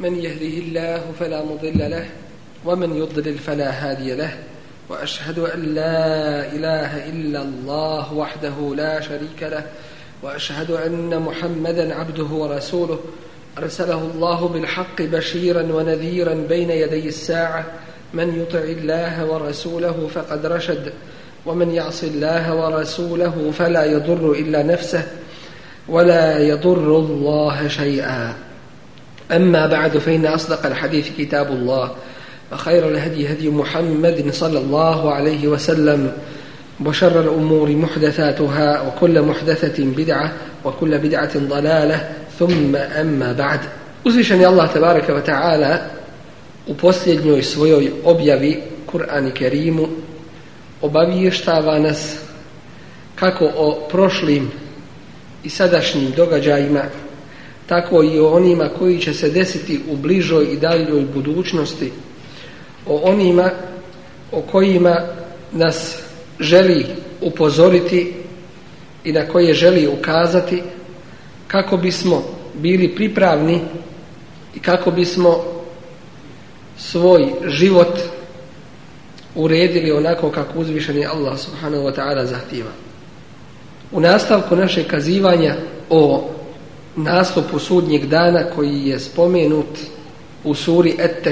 من يهده الله فلا مضل له ومن يضلل فلا هادي له واشهد ان لا اله الا الله وحده لا شريك له واشهد ان محمدا عبده ورسوله ارسله الله بالحق بشيرا ونذيرا بين يدي الساعه من يطع الله ورسوله فقد رشد ومن يعص الله ورسوله فلا يضر الا نفسه ولا يضر الله شيئا Amma bad faina asdaqa al-hadithi kitabullah, Allah wa khaira lahadhi hadhi Muhammadin sallallahu alayhi wasallam wa sharra al-umuri muhdathatuha wa kulla muhdathatin bid'a wa kulla bid'atin dalalah thumma amma ba'd uzvišan je Allah tabaraka wa ta'ala uposljednju svojoj objavi Kur'ani Karimu obaviješta vanas kako o prošlim i sadašnjim događajima tako i o onima koji će se desiti u bližoj i daljoj budućnosti, o onima o kojima nas želi upozoriti i na koje želi ukazati kako bismo bili pripravni i kako bismo svoj život uredili onako kako uzvišeni Allah subhanahu wa ta'ala zahtjeva. U nastavku naše kazivanja o nastupu sudnjeg dana koji je spomenut u suri et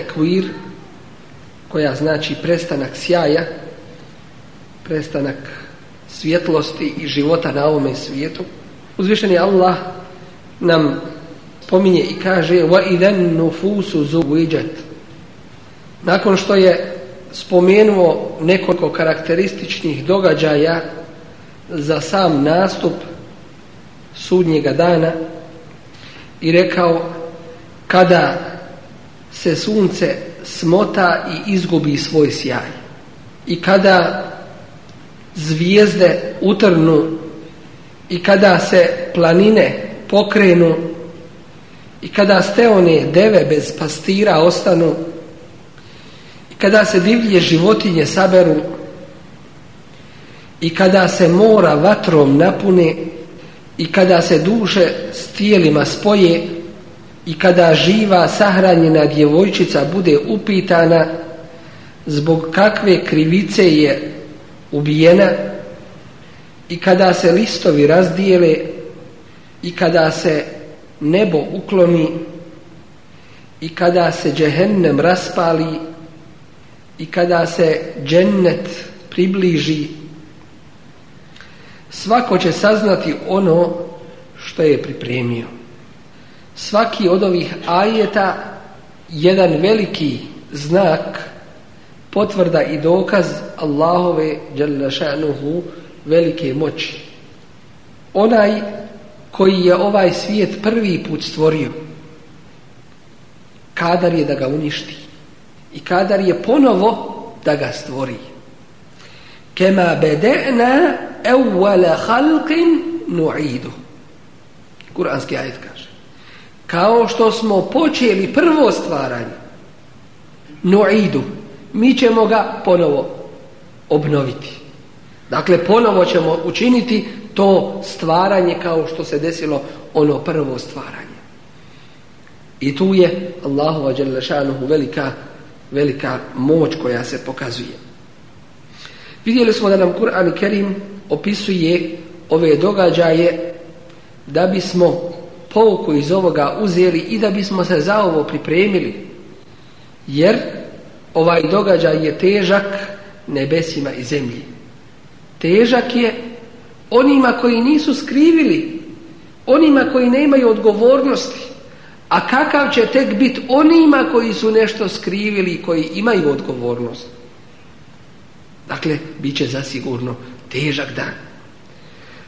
koja znači prestanak sjaja, prestanak svjetlosti i života na ovome svijetu. Uzvišeni Allah nam spominje i kaže idan nufusu Nakon što je spomenuo nekoliko karakterističnih događaja za sam nastup sudnjega dana i rekao kada se sunce smota i izgubi svoj sjaj i kada zvijezde utrnu i kada se planine pokrenu i kada ste one deve bez pastira ostanu i kada se divlje životinje saberu i kada se mora vatrom napune i kada se duše s tijelima spoje i kada živa sahranjena djevojčica bude upitana zbog kakve krivice je ubijena i kada se listovi razdijele i kada se nebo ukloni i kada se džehennem raspali i kada se džennet približi Svako će saznati ono što je pripremio. Svaki od ovih ajeta jedan veliki znak, potvrda i dokaz Allahove šanuhu, velike moći. Onaj koji je ovaj svijet prvi put stvorio, kadar je da ga uništi i kadar je ponovo da ga stvori. كما بدأنا أول خلق نعيده Kuranski kaže Kao što smo počeli prvo stvaranje Nu'idu Mi ćemo ga ponovo obnoviti Dakle ponovo ćemo učiniti to stvaranje kao što se desilo ono prvo stvaranje I tu je Allahu velika, velika moć koja se pokazuje Vidjeli smo da nam Kur'an Kerim opisuje ove događaje da bismo pouku iz ovoga uzeli i da bismo se za ovo pripremili. Jer ovaj događaj je težak nebesima i zemlji. Težak je onima koji nisu skrivili, onima koji nemaju odgovornosti. A kakav će tek biti onima koji su nešto skrivili i koji imaju odgovornost? Dakle, bit će zasigurno težak dan.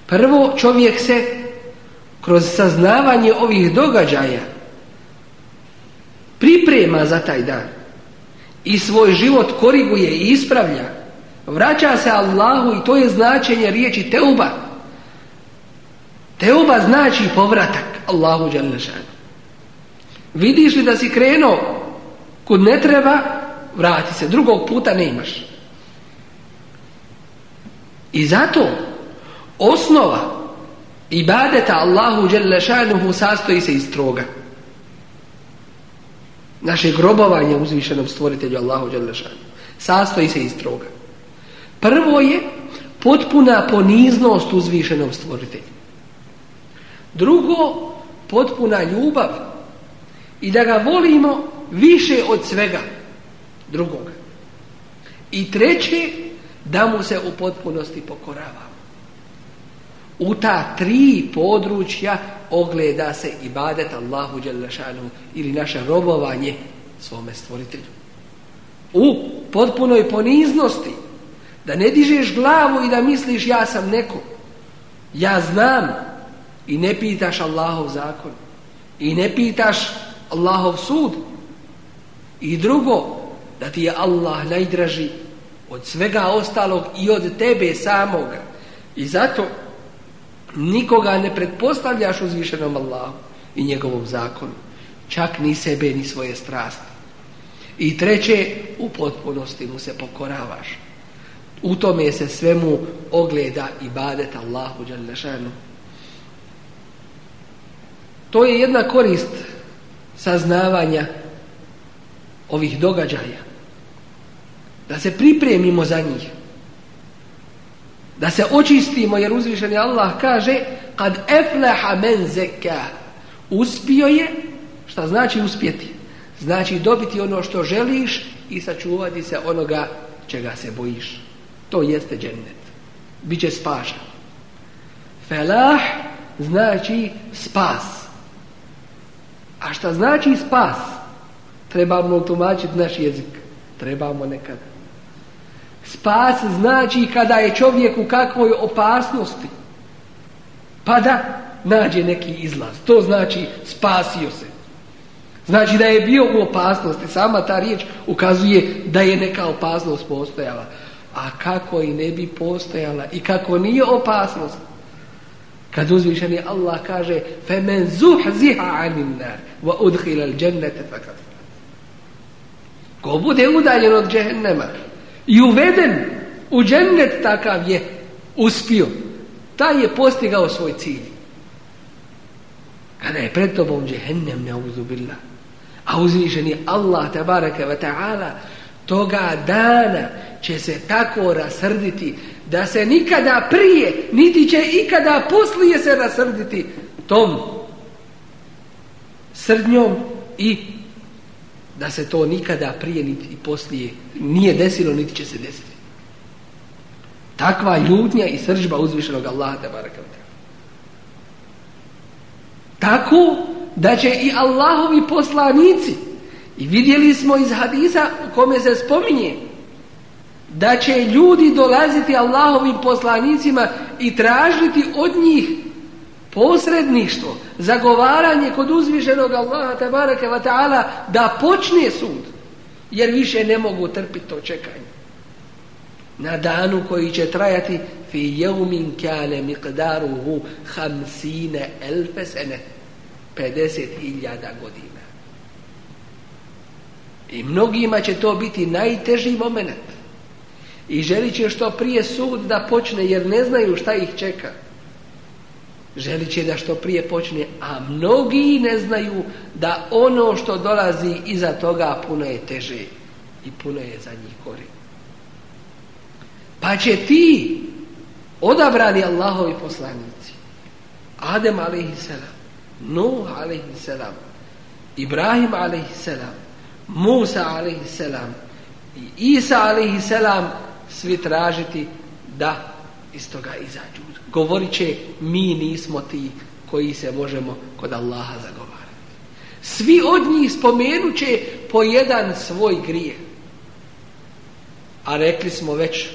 Prvo, čovjek se kroz saznavanje ovih događaja priprema za taj dan i svoj život koriguje i ispravlja. Vraća se Allahu i to je značenje riječi teuba. Teuba znači povratak Allahu Đalešanu. Vidiš li da si krenuo kud ne treba, vrati se. Drugog puta nemaš. I zato osnova ibadeta Allahu Đelešanuhu sastoji se iz troga. Naše grobovanje uzvišenom stvoritelju Allahu Đelešanuhu sastoji se iz troga. Prvo je potpuna poniznost uzvišenom stvoritelju. Drugo, potpuna ljubav i da ga volimo više od svega drugoga. I treće, da mu se u potpunosti pokoravamo. U ta tri područja ogleda se ibadet Allahu Đelešanu ili naše robovanje svome stvoritelju. U potpunoj poniznosti da ne dižeš glavu i da misliš ja sam neko. Ja znam i ne pitaš Allahov zakon i ne pitaš Allahov sud. I drugo, da ti je Allah najdraži od svega ostalog i od tebe samoga. I zato nikoga ne pretpostavljaš uzvišenom Allahu i njegovom zakonu. Čak ni sebe, ni svoje strasti. I treće, u potpunosti mu se pokoravaš. U tome se svemu ogleda i badet Allahu Đalešanu. To je jedna korist saznavanja ovih događaja da se pripremimo za njih. Da se očistimo jer uzvišeni Allah kaže kad efleha men zeka uspio je šta znači uspjeti znači dobiti ono što želiš i sačuvati se onoga čega se bojiš to jeste džennet biće spašan felah znači spas a šta znači spas trebamo tumačiti naš jezik trebamo nekada. Spas znači kada je čovjek u kakvoj opasnosti. Pa da nađe neki izlaz. To znači spasio se. Znači da je bio u opasnosti. Sama ta riječ ukazuje da je neka opasnost postojala. A kako i ne bi postojala i kako nije opasnost. Kad uzvišeni Allah kaže فَمَنْ زُحْزِهَا عَنِ النَّارِ وَأُدْخِلَ الْجَنَّةَ فَكَفْرَ Ko bude udaljen od džehennema i uveden u džennet takav je uspio. Taj je postigao svoj cilj. Kada je pred tobom džehennem neuzubila, a uzvišen je Allah tabaraka wa ta'ala, toga dana će se tako rasrditi da se nikada prije, niti će ikada poslije se rasrditi tom srdnjom i da se to nikada prije niti poslije nije desilo niti će se desiti. Takva ljutnja i sržba uzvišenog Allaha te Tako da će i Allahovi poslanici i vidjeli smo iz hadisa u kome se spominje da će ljudi dolaziti Allahovim poslanicima i tražiti od njih posredništvo, zagovaranje kod uzvišenog Allaha tabaraka wa ta'ala da počne sud jer više ne mogu trpiti to čekanje na danu koji će trajati fi jeumin kane miqdaruhu hamsine elfe sene 50.000 godina i mnogima će to biti najteži moment i želit će što prije sud da počne jer ne znaju šta ih čeka Želit će da što prije počne, a mnogi ne znaju da ono što dolazi iza toga puno je teže i puno je za njih gori. Pa će ti odabrani Allahovi poslanici, Adem a.s., Nuh a.s., Ibrahim a.s., Musa a.s. i Isa a.s. svi tražiti da iz toga izađu Govorit će mi nismo ti koji se možemo kod Allaha zagovarati. Svi od njih spomenut će po jedan svoj grije. A rekli smo već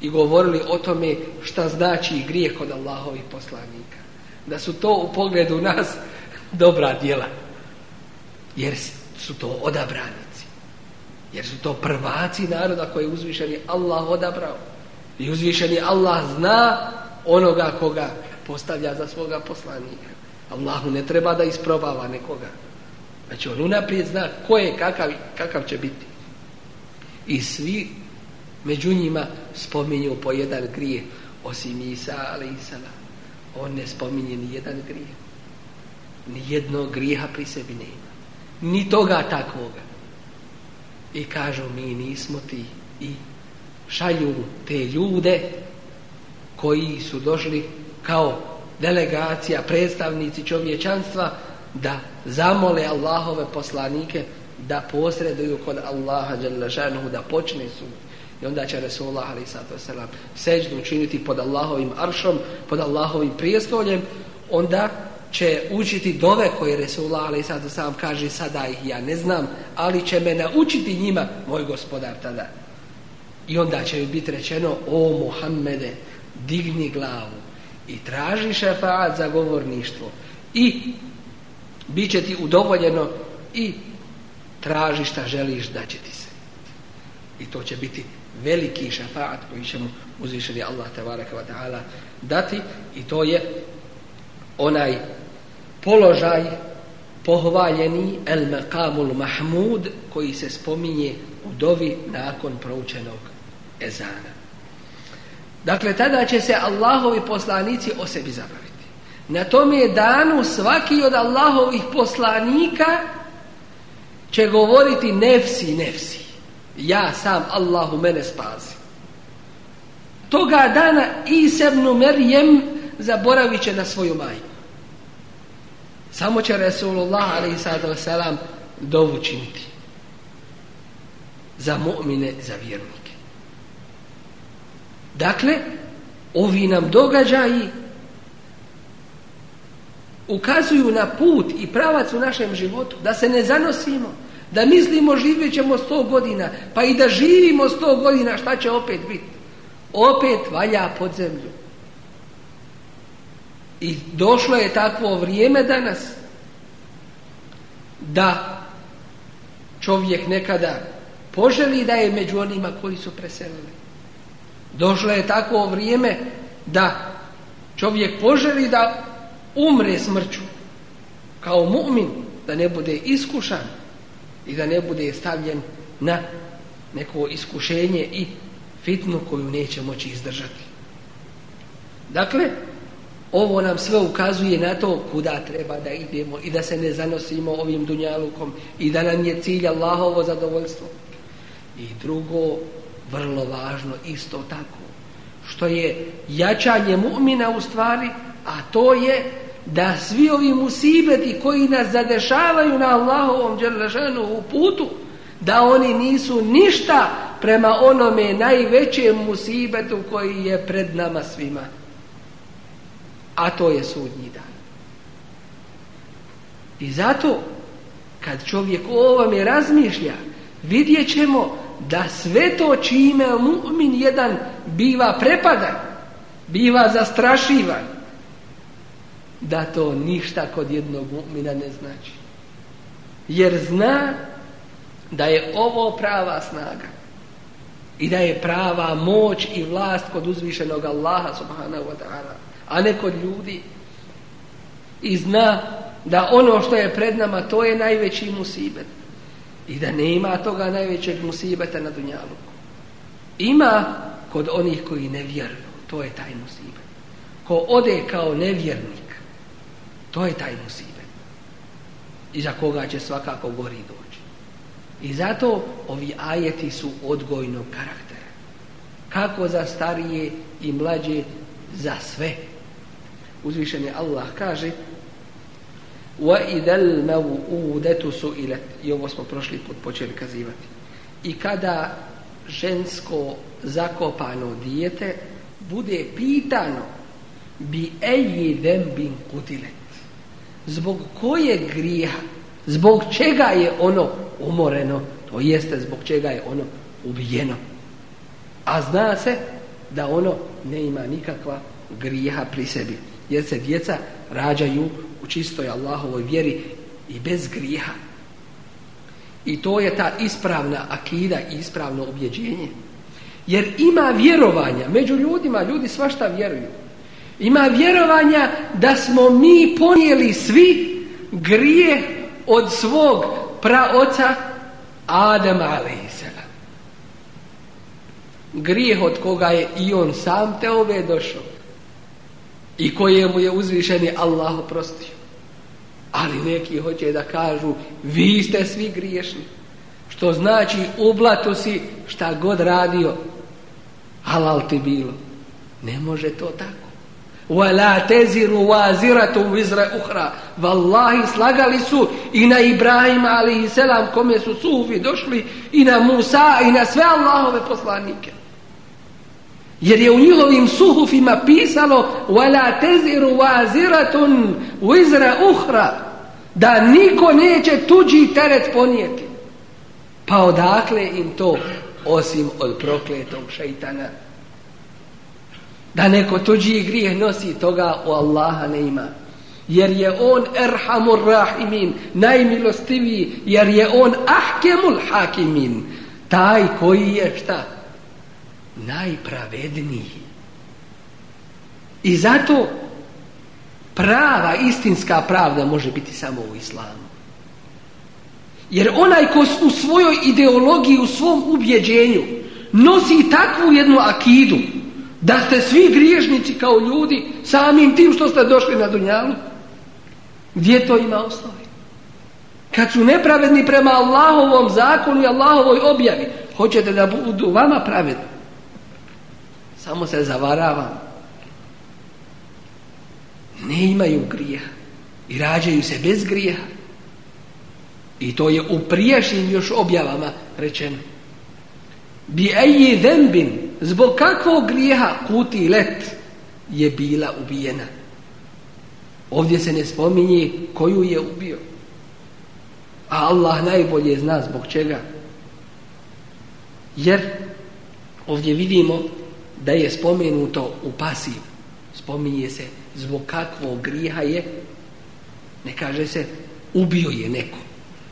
i govorili o tome šta znači grije kod Allahovih poslanika. Da su to u pogledu nas dobra djela. Jer su to odabranici. Jer su to prvaci naroda koji je uzvišeni Allah odabrao. I uzvišeni Allah zna onoga koga postavlja za svoga poslanika. Allahu ne treba da isprobava nekoga. Znači on unaprijed zna ko je kakav, kakav će biti. I svi među njima spominju po jedan grijeh osim Isa ali Isala. On ne spominje ni jedan grije. Ni jednog grijeha pri sebi nema. Ni toga takvoga. I kažu mi nismo ti. I šalju te ljude koji su došli kao delegacija, predstavnici čovječanstva da zamole Allahove poslanike da posreduju kod Allaha da počne su I onda će Resulullah selam učiniti pod Allahovim aršom, pod Allahovim prijestoljem, onda će učiti dove koje Resulullah sam kaže sada ih ja ne znam, ali će me naučiti njima moj gospodar tada. I onda će biti rečeno, o Muhammede, digni glavu i traži šefaat za govorništvo i bit će ti udovoljeno i traži šta želiš da će ti se i to će biti veliki šefaat koji ćemo mu uzvišeni Allah ta'ala dati i to je onaj položaj pohvaljeni el maqamul mahmud koji se spominje u dovi nakon proučenog ezana Dakle, tada će se Allahovi poslanici o sebi zabaviti. Na tom je danu svaki od Allahovih poslanika će govoriti nefsi, nefsi. Ja sam Allahu mene spazi. Toga dana Isebnu Merjem zaboravit će na svoju majku. Samo će Resulullah a.s. dovučiniti. Za mu'mine, za vjernike. Dakle, ovi nam događaji ukazuju na put i pravac u našem životu, da se ne zanosimo, da mislimo živjet ćemo sto godina, pa i da živimo sto godina, šta će opet biti? Opet valja pod zemlju. I došlo je takvo vrijeme danas da čovjek nekada poželi da je među onima koji su preselili. Došlo je tako vrijeme da čovjek poželi da umre smrću kao mu'min, da ne bude iskušan i da ne bude stavljen na neko iskušenje i fitnu koju neće moći izdržati. Dakle, ovo nam sve ukazuje na to kuda treba da idemo i da se ne zanosimo ovim dunjalukom i da nam je cilj Allahovo zadovoljstvo. I drugo, vrlo važno isto tako. Što je jačanje mu'mina u stvari, a to je da svi ovi musibeti koji nas zadešavaju na Allahovom dželrašanu u putu, da oni nisu ništa prema onome najvećem musibetu koji je pred nama svima. A to je sudnji dan. I zato, kad čovjek o ovome razmišlja, vidjet ćemo da sve to čime mu'min jedan biva prepadan, biva zastrašivan, da to ništa kod jednog mu'mina ne znači. Jer zna da je ovo prava snaga i da je prava moć i vlast kod uzvišenog Allaha subhanahu wa ta'ala, a ne kod ljudi. I zna da ono što je pred nama to je najveći musibet i da nema toga najvećeg musibeta na dunjalu. Ima kod onih koji ne vjeruju, to je taj musibet. Ko ode kao nevjernik, to je taj musibet. za koga će svakako gori doći. I zato ovi ajeti su odgojnog karaktera. Kako za starije i mlađe, za sve. Uzvišen je Allah kaže وَإِذَا الْمَوْءُودَةُ سُئِلَتْ I ovo smo prošli put počeli kazivati. I kada žensko zakopano dijete bude pitano bi eji bin kutilet. Zbog koje grija, zbog čega je ono umoreno, to jeste zbog čega je ono ubijeno. A zna se da ono ne ima nikakva grija pri sebi. Jer se djeca rađaju u čistoj Allahovoj vjeri i bez griha. I to je ta ispravna akida i ispravno objeđenje. Jer ima vjerovanja među ljudima, ljudi svašta vjeruju. Ima vjerovanja da smo mi ponijeli svi grije od svog praoca Adama a.s. Grijeh od koga je i on sam te ove došao i kojemu je uzvišeni Allah oprostio. Ali neki hoće da kažu vi ste svi griješni. Što znači ublatu si šta god radio. Halal ti bilo. Ne može to tako. وَلَا teziru uhra Wallahi slagali su i na Ibrahima ali i selam kome su suvi došli i na Musa i na sve Allahove poslanike. Jer je u njihovim suhufima pisalo wala teziru waziratun wizra uhra Da niko neće tuđi teret ponijeti. Pa odakle im to osim od prokletog šeitana? Da neko tuđi grijeh nosi toga u Allaha ne ima. Jer je on erhamur rahimin, najmilostiviji, jer je on ahkemul hakimin. Taj koji je šta? najpravedniji. I zato prava, istinska pravda može biti samo u islamu. Jer onaj ko u svojoj ideologiji, u svom ubjeđenju nosi takvu jednu akidu da ste svi griježnici kao ljudi samim tim što ste došli na dunjalu, gdje to ima osnovi? Kad su nepravedni prema Allahovom zakonu i Allahovoj objavi, hoćete da budu vama pravedni. Samo se zavaravam. Ne imaju grijeha. I rađaju se bez grijeha. I to je u prijašnjim još objavama rečeno. Bi eji dembin, zbog kakvog grija kuti let je bila ubijena. Ovdje se ne spominje koju je ubio. A Allah najbolje zna zbog čega. Jer ovdje vidimo da je spomenuto u pasiv, Spominje se zbog kakvog griha je, ne kaže se ubio je neko,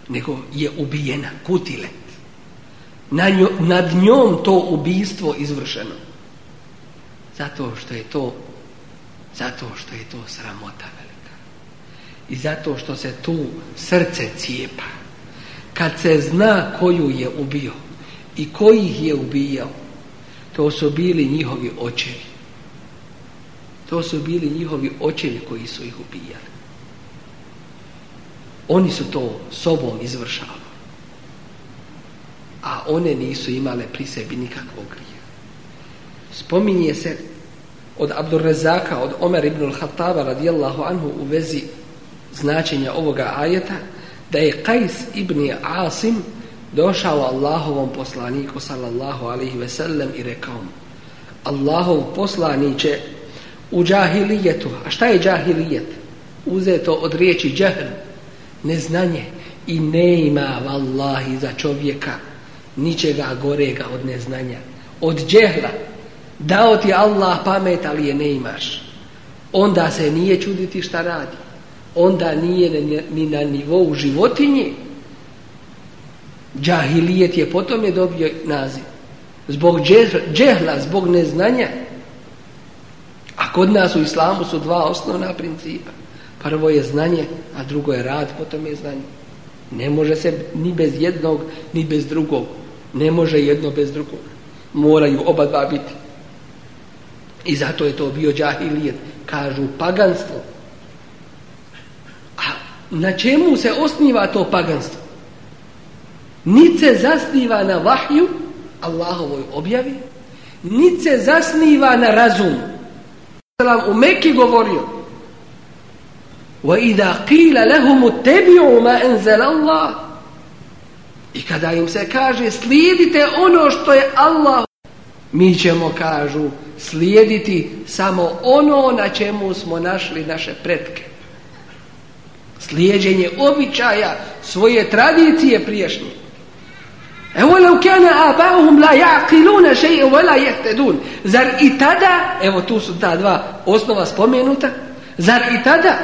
nego je ubijena, kutilet. Na nad njom to ubijstvo izvršeno. Zato što je to zato što je to sramota velika. I zato što se tu srce cijepa. Kad se zna koju je ubio i kojih je ubijao to su bili njihovi očevi. To su bili njihovi očevi koji su ih ubijali. Oni su to sobom izvršali. A one nisu imale pri sebi nikakvog grija. Spominje se od Abdurrezaka, od Omer ibn al-Hattaba radijallahu anhu u vezi značenja ovoga ajeta da je Qajs ibn Asim došao Allahovom poslaniku sallallahu alaihi ve sellem i rekao mu Allahov poslaniće u džahilijetu a šta je džahilijet? uzeto od riječi džahl neznanje i ne ima vallahi za čovjeka ničega gorega od neznanja od džehla dao ti Allah pamet ali je ne imaš onda se nije čuditi šta radi onda nije ni na nivou životinje Džahilijet je potom je dobio naziv. Zbog džehla, zbog neznanja. A kod nas u islamu su dva osnovna principa. Prvo je znanje, a drugo je rad, potom je znanje. Ne može se ni bez jednog, ni bez drugog. Ne može jedno bez drugog. Moraju oba dva biti. I zato je to bio džahilijet. Kažu paganstvo. A na čemu se osniva to paganstvo? Nit se zasniva na vahju, Allahovoj objavi, nit se zasniva na razumu. U Meki govorio وَإِذَا قِيلَ لَهُمُ تَبِعُوا مَا اللَّهُ I kada im se kaže slijedite ono što je Allah mi ćemo, kažu, slijediti samo ono na čemu smo našli naše pretke. Slijedjenje običaja, svoje tradicije priješnje le la yaqiluna wa la yahtadun. Zar i tada, evo tu su ta dva osnova spomenuta, zar i tada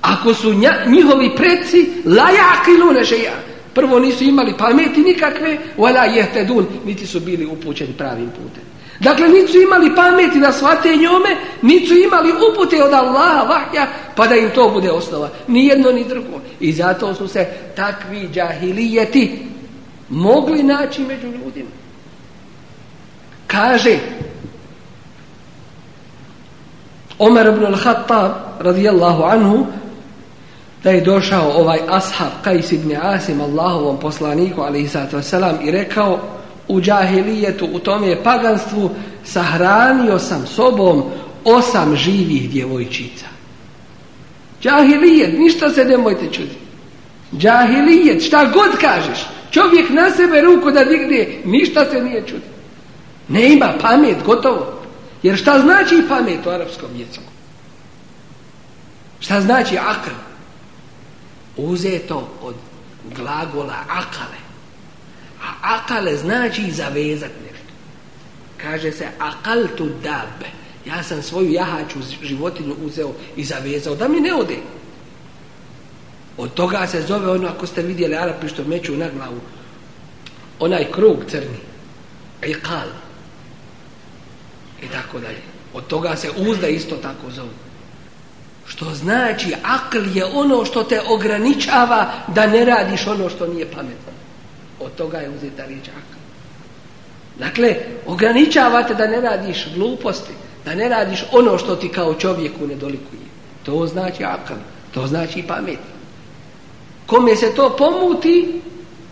ako su nja, njihovi preci la yaqiluna ja Prvo nisu imali pameti nikakve, la yahtadun, niti su bili upućeni pravim putem. Dakle, su imali pameti da shvate njome, su imali upute od Allaha, vahja, pa da im to bude osnova. Ni jedno, ni drugo. I zato su se takvi džahilijeti mogli naći među ljudima. Kaže Omer ibn al-Khattab radijallahu anhu da je došao ovaj ashab Qais ibn Asim Allahovom poslaniku wasalam, i rekao u džahilijetu, u tome je paganstvu sahranio sam sobom osam živih djevojčica. Džahilijet, ništa se nemojte čuditi. Džahilijet, šta god kažeš. Čovjek na sebe ruku da digne, ništa se nije čudi. Ne ima pamet, gotovo. Jer šta znači pamet u arapskom jeziku? Šta znači akl? Uzeto od glagola akale. A akale znači zavezat nešto. Kaže se akal tu dabe. Ja sam svoju jahaču životinju uzeo i zavezao da mi ne ode. Od toga se zove ono, ako ste vidjeli Arapi što meću na glavu, onaj krug crni, iqal, i tako dalje. Od toga se uzda isto tako zovu. Što znači, akl je ono što te ograničava da ne radiš ono što nije pametno. Od toga je uzeta riječ akl. Dakle, ograničava te da ne radiš gluposti, da ne radiš ono što ti kao čovjeku ne dolikuje. To znači akl, to znači pamet. Kome se to pomuti,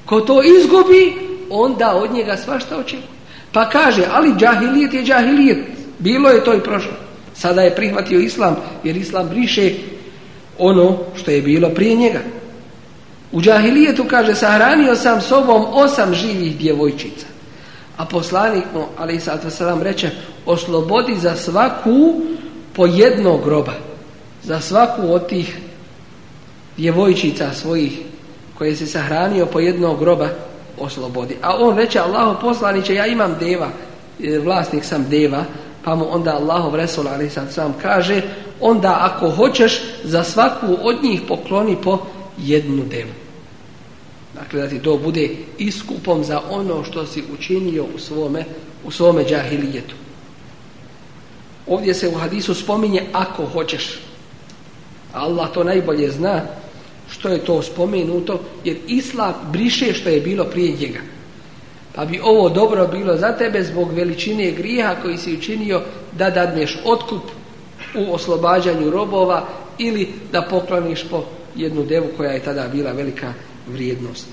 ko to izgubi, onda od njega svašta očekuje. Pa kaže, ali džahilijet je džahilijet. Bilo je to i prošlo. Sada je prihvatio islam, jer islam briše ono što je bilo prije njega. U džahilijetu kaže, sahranio sam sobom osam živih djevojčica. A poslanik mu, ali i sad vam reče, oslobodi za svaku po jednog groba. Za svaku od tih djevojčica svojih koje se sahranio po jednog groba oslobodi. A on reče Allahu poslaniće ja imam deva, e, vlasnik sam deva, pa mu onda Allahov Resul ali sam sam kaže onda ako hoćeš za svaku od njih pokloni po jednu devu. Dakle, da ti to bude iskupom za ono što si učinio u svome, u svome džahilijetu. Ovdje se u hadisu spominje ako hoćeš. Allah to najbolje zna što je to spomenuto jer Islam briše što je bilo prije njega. Pa bi ovo dobro bilo za tebe zbog veličine grijeha koji si učinio da dadneš otkup u oslobađanju robova ili da pokloniš po jednu devu koja je tada bila velika vrijednost.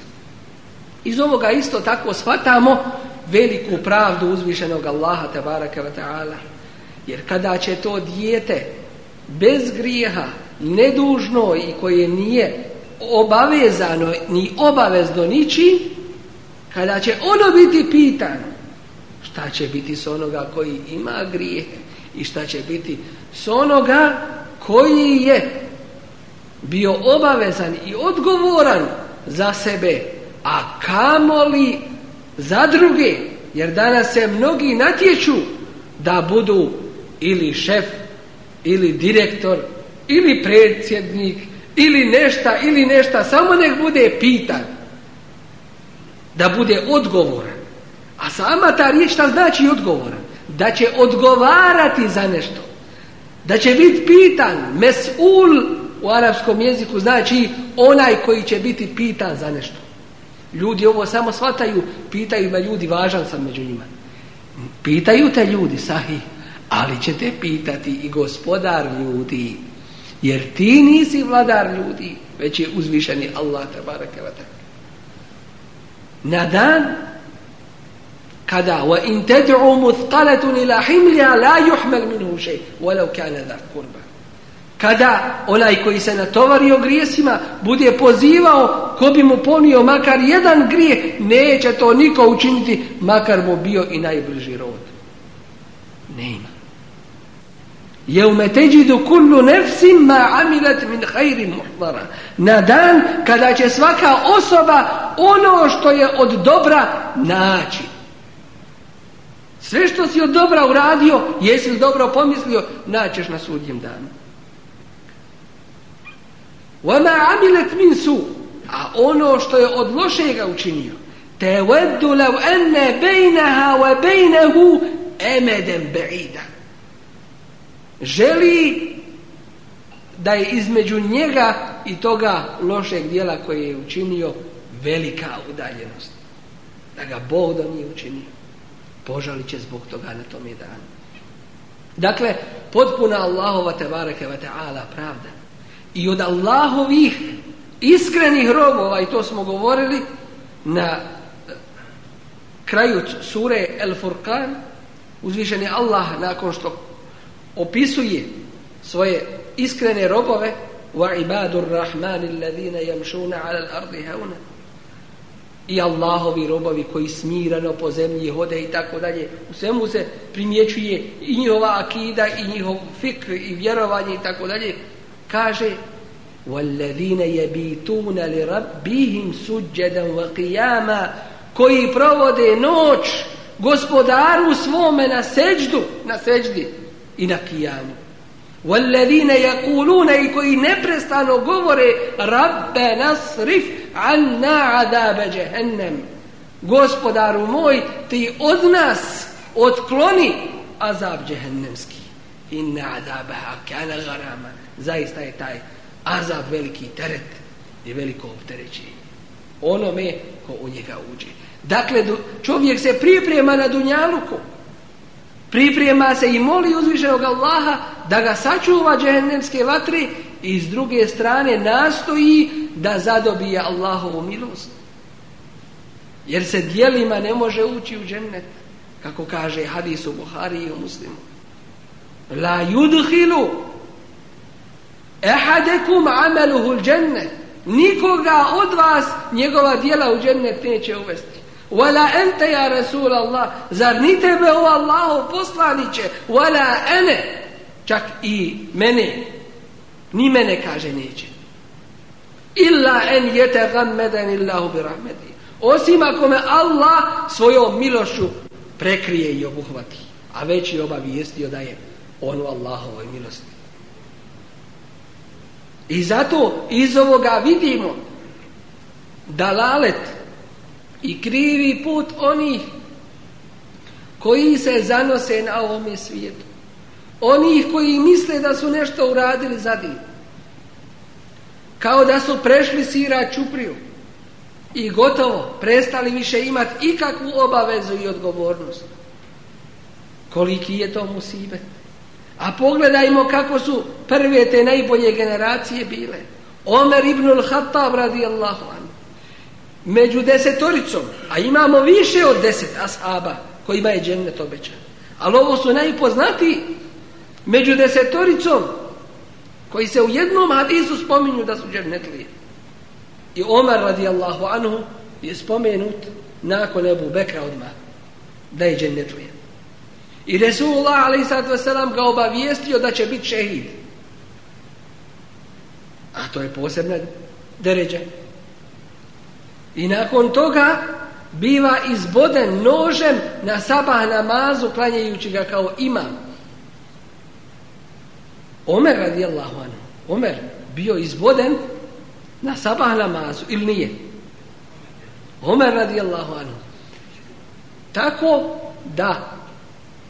Iz ovoga isto tako shvatamo veliku pravdu uzvišenog Allaha tabaraka wa ta'ala. Jer kada će to dijete bez grijeha, nedužno i koje nije obavezano ni obavezno ničim kada će ono biti pitan šta će biti s onoga koji ima grije i šta će biti s onoga koji je bio obavezan i odgovoran za sebe a kamoli za druge jer danas se mnogi natječu da budu ili šef ili direktor ili predsjednik ili nešta, ili nešta, samo nek bude pitan. Da bude odgovoran. A sama ta riječ šta znači odgovoran? Da će odgovarati za nešto. Da će biti pitan. Mesul u arapskom jeziku znači onaj koji će biti pitan za nešto. Ljudi ovo samo shvataju, pitaju me ljudi, važan sam među njima. Pitaju te ljudi, sahi, ali će te pitati i gospodar ljudi. Jer ti nisi vladar ljudi, već je uzvišeni Allah tabaraka wa Na dan kada wa in tad'u muthqalatun ila himliha la yuhmal minhu shay walau kana Kada onaj koji se natovario grijesima bude pozivao ko bi mu ponio makar jedan grijeh, neće to niko učiniti makar mu bio i najbliži rod. Ne Jeume teđidu kullu nefsim ma amilet min hajri muhvara. Na dan kada će svaka osoba ono što je od dobra naći. Sve što si od dobra uradio, jesi li dobro pomislio, naćeš na sudnjem danu. Vama amilet min su. A ono što je od lošega učinio, te veddu lav enne bejnaha ve bejnehu emedem beida želi da je između njega i toga lošeg dijela koje je učinio velika udaljenost. Da ga Bog da nije učinio. Požalit će zbog toga na je dan. Dakle, potpuna Allahova tebareke ve pravda. I od Allahovih iskrenih robova, i to smo govorili, na e, kraju sure El Furqan, je Allah nakon što opisuje svoje iskrene robove u alladhina yamshuna ala al i Allahovi robovi koji smirano po zemlji hode i tako dalje. U svemu se primjećuje i njihova akida i njihov fikr i vjerovanje i tako dalje. Kaže li يَبِيتُونَ لِرَبِّهِمْ wa qiyama koji provode noć gospodaru svome na seđdu, na seđdi, i na kijamu. Walladine i koji neprestano govore Rabbe nasrif anna عَذَابَ jahannam. Gospodaru moj, ti od nas otkloni azab jehennemski. Inna azabaha kana Zaista je taj azab veliki teret i veliko opterećenje. Onome ko u njega uđe. Dakle, čovjek se priprema na dunjaluku. Priprema se i moli uzvišenog Allaha da ga sačuva džehennemske vatri i s druge strane nastoji da zadobije Allahovu milost. Jer se dijelima ne može ući u džennet, kako kaže hadis u Buhari i u muslimu. La yudhilu ehadekum ameluhu džennet. Nikoga od vas njegova dijela u džennet neće uvesti. Vala ente ja Allah, zar ni tebe o Allahu poslaniće, vala ene, čak i mene, ni mene kaže neće. Illa en jete gammeden illahu bi rahmeti. Osim ako me Allah svojom milošću prekrije i obuhvati. A već je obavijestio da je on u Allahovoj milosti. I zato iz ovoga vidimo dalalet i krivi put onih koji se zanose na ovome svijetu. Onih koji misle da su nešto uradili za Kao da su prešli sira čupriju i gotovo prestali više imati ikakvu obavezu i odgovornost. Koliki je to musibet. A pogledajmo kako su prve te najbolje generacije bile. Omer ibnul al-Hattab radijallahu među desetoricom, a imamo više od deset ashaba kojima je džennet obećan. Ali ovo su najpoznatiji među desetoricom koji se u jednom hadisu spominju da su džennetlije. I Omar radijallahu anhu je spomenut nakon Ebu Bekra odmah da je džennetlija. I Resulullah a.s. ga obavijestio da će biti šehid. A to je posebna deređa i nakon toga biva izboden nožem na sabah namazu klanjajući ga kao imam. Omer radijallahu anhu. Omer bio izboden na sabah namazu ili nije? Omer radijallahu anhu. Tako da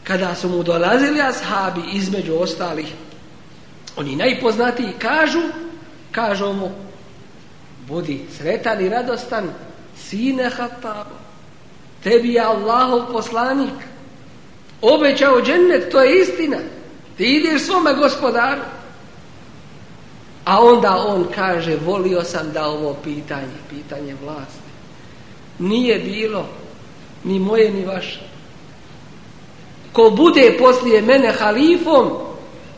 kada su mu dolazili ashabi između ostalih oni najpoznatiji kažu kažu mu Budi sretan i radostan, sine Hatabo. Tebi je Allahov poslanik. Obećao džennet, to je istina. Ti ideš svome gospodaru. A onda on kaže, volio sam da ovo pitanje, pitanje vlasti, nije bilo ni moje ni vaše. Ko bude poslije mene halifom,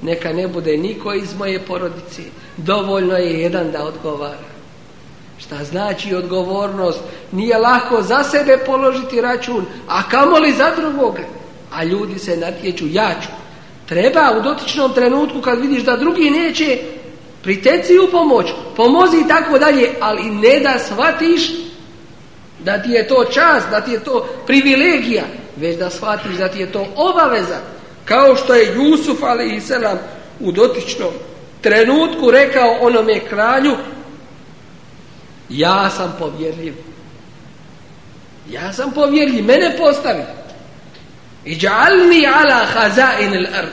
neka ne bude niko iz moje porodice. Dovoljno je jedan da odgovara. Šta znači odgovornost? Nije lako za sebe položiti račun, a kamoli za drugoga. A ljudi se natječu jaču. Treba u dotičnom trenutku kad vidiš da drugi neće, priteci u pomoć, pomozi i tako dalje, ali ne da shvatiš da ti je to čast, da ti je to privilegija, već da shvatiš da ti je to obaveza. Kao što je Jusuf, ali i selam, u dotičnom trenutku rekao onome kralju ja sam povjerljiv. Ja sam povjerljiv, mene postavi. I džalni ala hazain al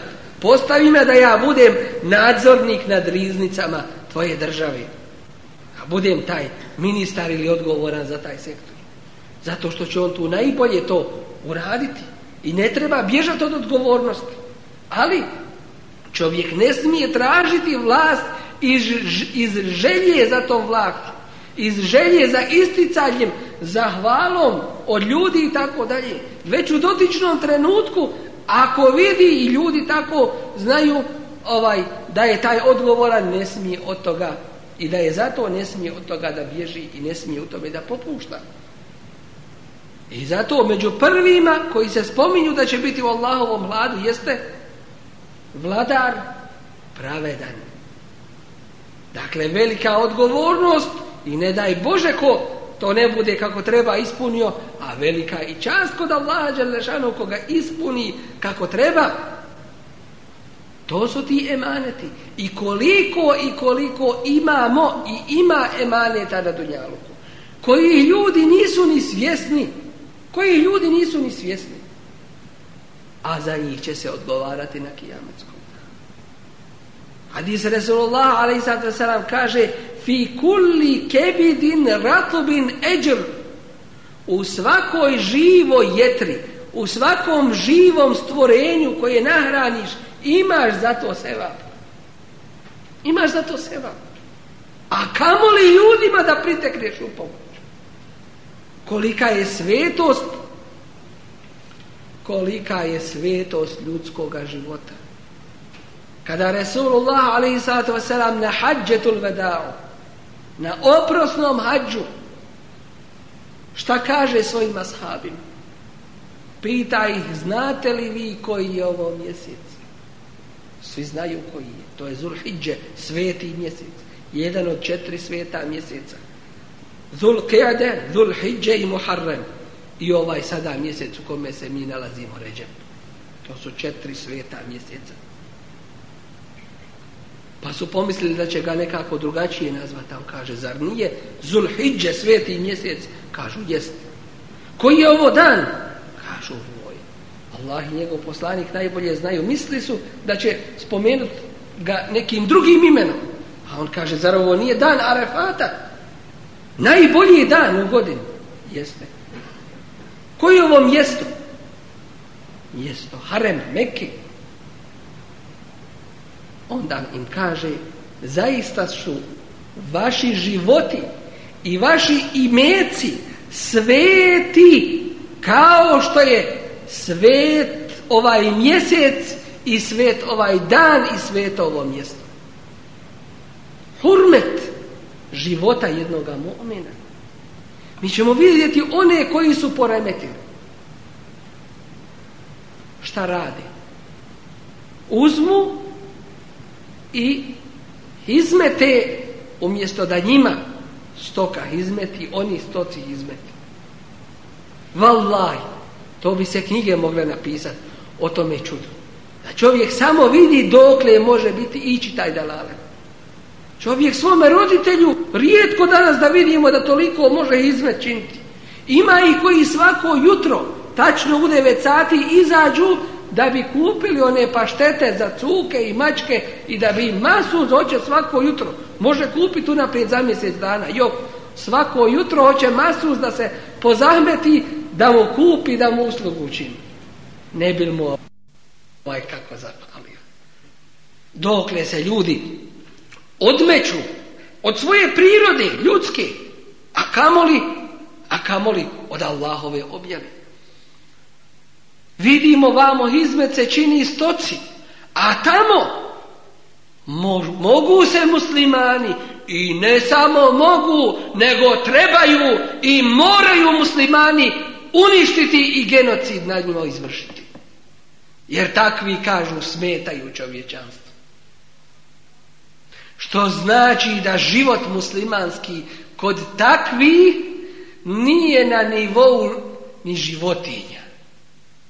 Postavi me da ja budem nadzornik nad riznicama tvoje države. A budem taj ministar ili odgovoran za taj sektor. Zato što će on tu najbolje to uraditi. I ne treba bježati od odgovornosti. Ali čovjek ne smije tražiti vlast iz, iz želje za to vlašću iz želje za isticanjem, za hvalom od ljudi i tako dalje. Već u dotičnom trenutku, ako vidi i ljudi tako znaju ovaj da je taj odgovoran, ne smije od toga i da je zato ne smije od toga da bježi i ne smije u tome da popušta. I zato među prvima koji se spominju da će biti u Allahovom vladu jeste vladar pravedan. Dakle, velika odgovornost i ne daj Bože ko to ne bude kako treba ispunio, a velika i čast kod Allaha Đalešanu koga ispuni kako treba, to su ti emaneti. I koliko i koliko imamo i ima emaneta na Dunjaluku. Koji ljudi nisu ni svjesni. Koji ljudi nisu ni svjesni. A za njih će se odgovarati na kijametskom Hadis Resulullah a.s. kaže fi kulli kebidin ratubin eđr u svakoj živoj jetri u svakom živom stvorenju koje nahraniš imaš za to seva imaš za to seva a li ljudima da pritekneš u pomoć kolika je svetost kolika je svetost ljudskoga života kada Resulullah alaihi sallatu wasalam na hađetul vedao na oprosnom hađu šta kaže svojim ashabima pita ih znate li vi koji je ovo mjesec svi znaju koji je to je Zulhidže, sveti mjesec jedan od četiri sveta mjeseca Zul Zulhidže i Muharrem i ovaj sada mjesec u kome se mi nalazimo ređem to su četiri sveta mjeseca pa su pomislili da će ga nekako drugačije nazvati, on kaže, zar nije Zulhidže, sveti mjesec? Kažu, jest. Koji je ovo dan? Kažu, voj. Allah i njegov poslanik najbolje znaju. Misli su da će spomenuti ga nekim drugim imenom. A on kaže, zar ovo nije dan Arafata Najbolji dan u godini. Jeste. Koji je ovo mjesto? Mjesto Harem, Mekke onda im kaže zaista su vaši životi i vaši imeci sveti kao što je svet ovaj mjesec i svet ovaj dan i svet ovo mjesto. Hurmet života jednog momena. Mi ćemo vidjeti one koji su poremetili. Šta radi Uzmu i izmete umjesto da njima stoka izmeti, oni stoci izmeti Vallaj, to bi se knjige mogle napisati o tome čudu. Da čovjek samo vidi dokle može biti ići taj dalale. Čovjek svome roditelju rijetko danas da vidimo da toliko može hizmet činiti. Ima i koji svako jutro, tačno u 9 sati, izađu da bi kupili one paštete za cuke i mačke i da bi masuz masu hoće svako jutro. Može kupiti unaprijed za mjesec dana. Jo, svako jutro hoće masu da se pozahmeti, da mu kupi, da mu uslugu učini. Ne bi mu ovaj kako zapalio. Dokle se ljudi odmeću od svoje prirode ljudske, a kamoli, a kamoli od Allahove objave. Vidimo vamo izmece, se čini istoci, a tamo mogu se muslimani i ne samo mogu, nego trebaju i moraju muslimani uništiti i genocid nad njima izvršiti. Jer takvi kažu smetaju čovječanstvo. Što znači da život muslimanski kod takvih nije na nivou ni životinja.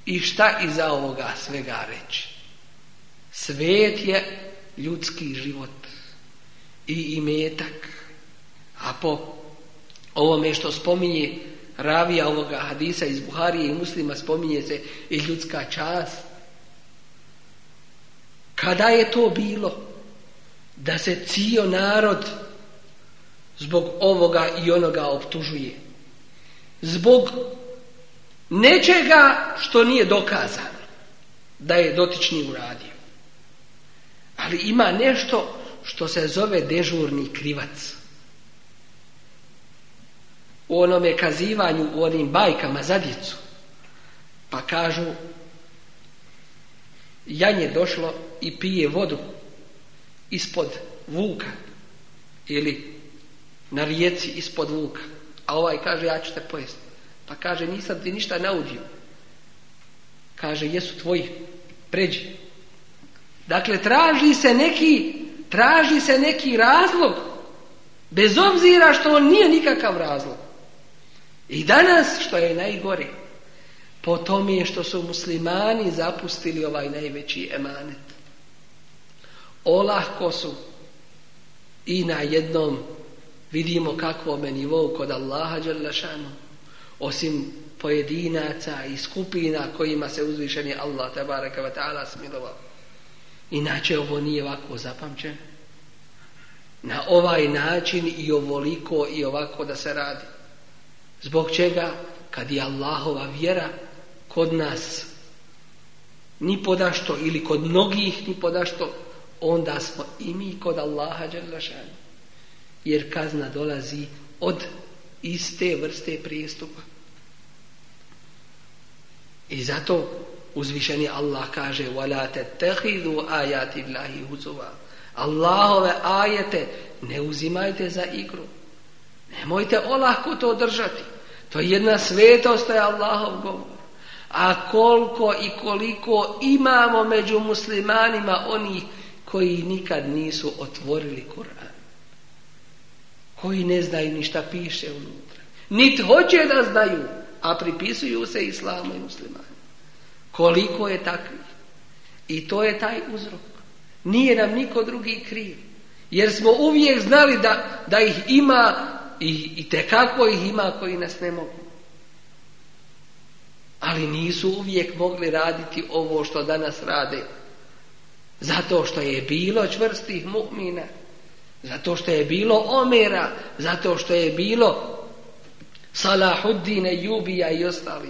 I šta iza ovoga svega reći? Svet je ljudski život i imetak. A po ovome što spominje ravija ovoga hadisa iz Buharije i muslima spominje se i ljudska čast. Kada je to bilo da se cio narod zbog ovoga i onoga optužuje? Zbog nečega što nije dokazano da je dotični uradio. Ali ima nešto što se zove dežurni krivac. U onome kazivanju, u onim bajkama za djecu. Pa kažu, janje došlo i pije vodu ispod vuka ili na rijeci ispod vuka. A ovaj kaže, ja ću te pojesti. Pa kaže, nisam ti ništa naudio. Kaže, jesu tvoji, pređi. Dakle, traži se neki, traži se neki razlog, bez obzira što on nije nikakav razlog. I danas, što je najgore, po tome je što su muslimani zapustili ovaj najveći emanet. Olahko su i na jednom vidimo kakvome nivou kod Allaha Đalešanu osim pojedinaca i skupina kojima se uzvišeni Allah tabaraka wa ta'ala smilovao. Inače ovo nije ovako zapamćeno. Na ovaj način i ovoliko i ovako da se radi. Zbog čega? Kad je Allahova vjera kod nas ni podašto ili kod mnogih ni podašto, onda smo i mi kod Allaha Jer kazna dolazi od iste vrste prijestupa. I zato uzvišeni Allah kaže وَلَا تَتَّخِذُوا آيَاتِ اللَّهِ هُزُوَا Allahove ajete ne uzimajte za igru. Nemojte olahko to držati. To je jedna svetost, je Allahov govor. A koliko i koliko imamo među muslimanima oni koji nikad nisu otvorili Kur'an. Koji ne znaju ništa piše unutra. nit hoće da znaju a pripisuju se islamu i Muslimani. Koliko je takvih? I to je taj uzrok. Nije nam niko drugi kriv. Jer smo uvijek znali da, da ih ima i, i tekako ih ima koji nas ne mogu. Ali nisu uvijek mogli raditi ovo što danas rade. Zato što je bilo čvrstih mu'mina. Zato što je bilo omera. Zato što je bilo Salahuddine Jubija i ostali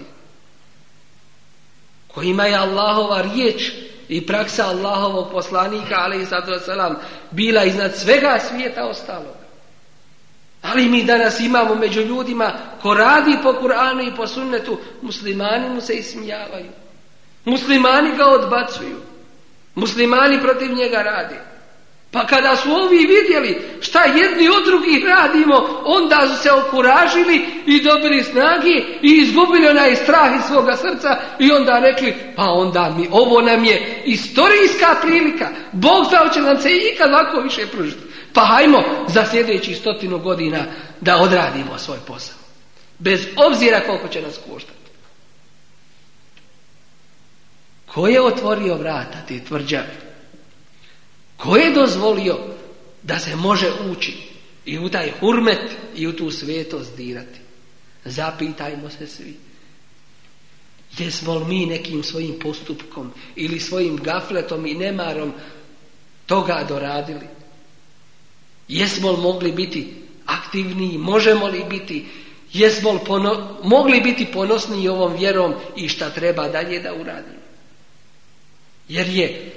kojima je Allahova riječ i praksa Allahovog poslanika ali i bila iznad svega svijeta ostalog ali mi danas imamo među ljudima ko radi po Kur'anu i po sunnetu muslimani mu se ismijavaju muslimani ga odbacuju muslimani protiv njega rade pa kada su ovi vidjeli šta jedni od drugih radimo, onda su se okuražili i dobili snagi i izgubili onaj strah iz svoga srca i onda rekli, pa onda mi, ovo nam je historijska prilika, Bog znao će nam se ikad lako više pružiti. Pa hajmo za sljedećih stotinu godina da odradimo svoj posao. Bez obzira koliko će nas koštati. Ko je otvorio vrata te tvrđave? Ko je dozvolio da se može ući i u taj hurmet i u tu svetost dirati? Zapitajmo se svi. Jesmo li mi nekim svojim postupkom ili svojim gafletom i nemarom toga doradili? Jesmo li mogli biti aktivniji? Možemo li biti? Jesmo li mogli biti ponosniji ovom vjerom i šta treba dalje da uradimo? Jer je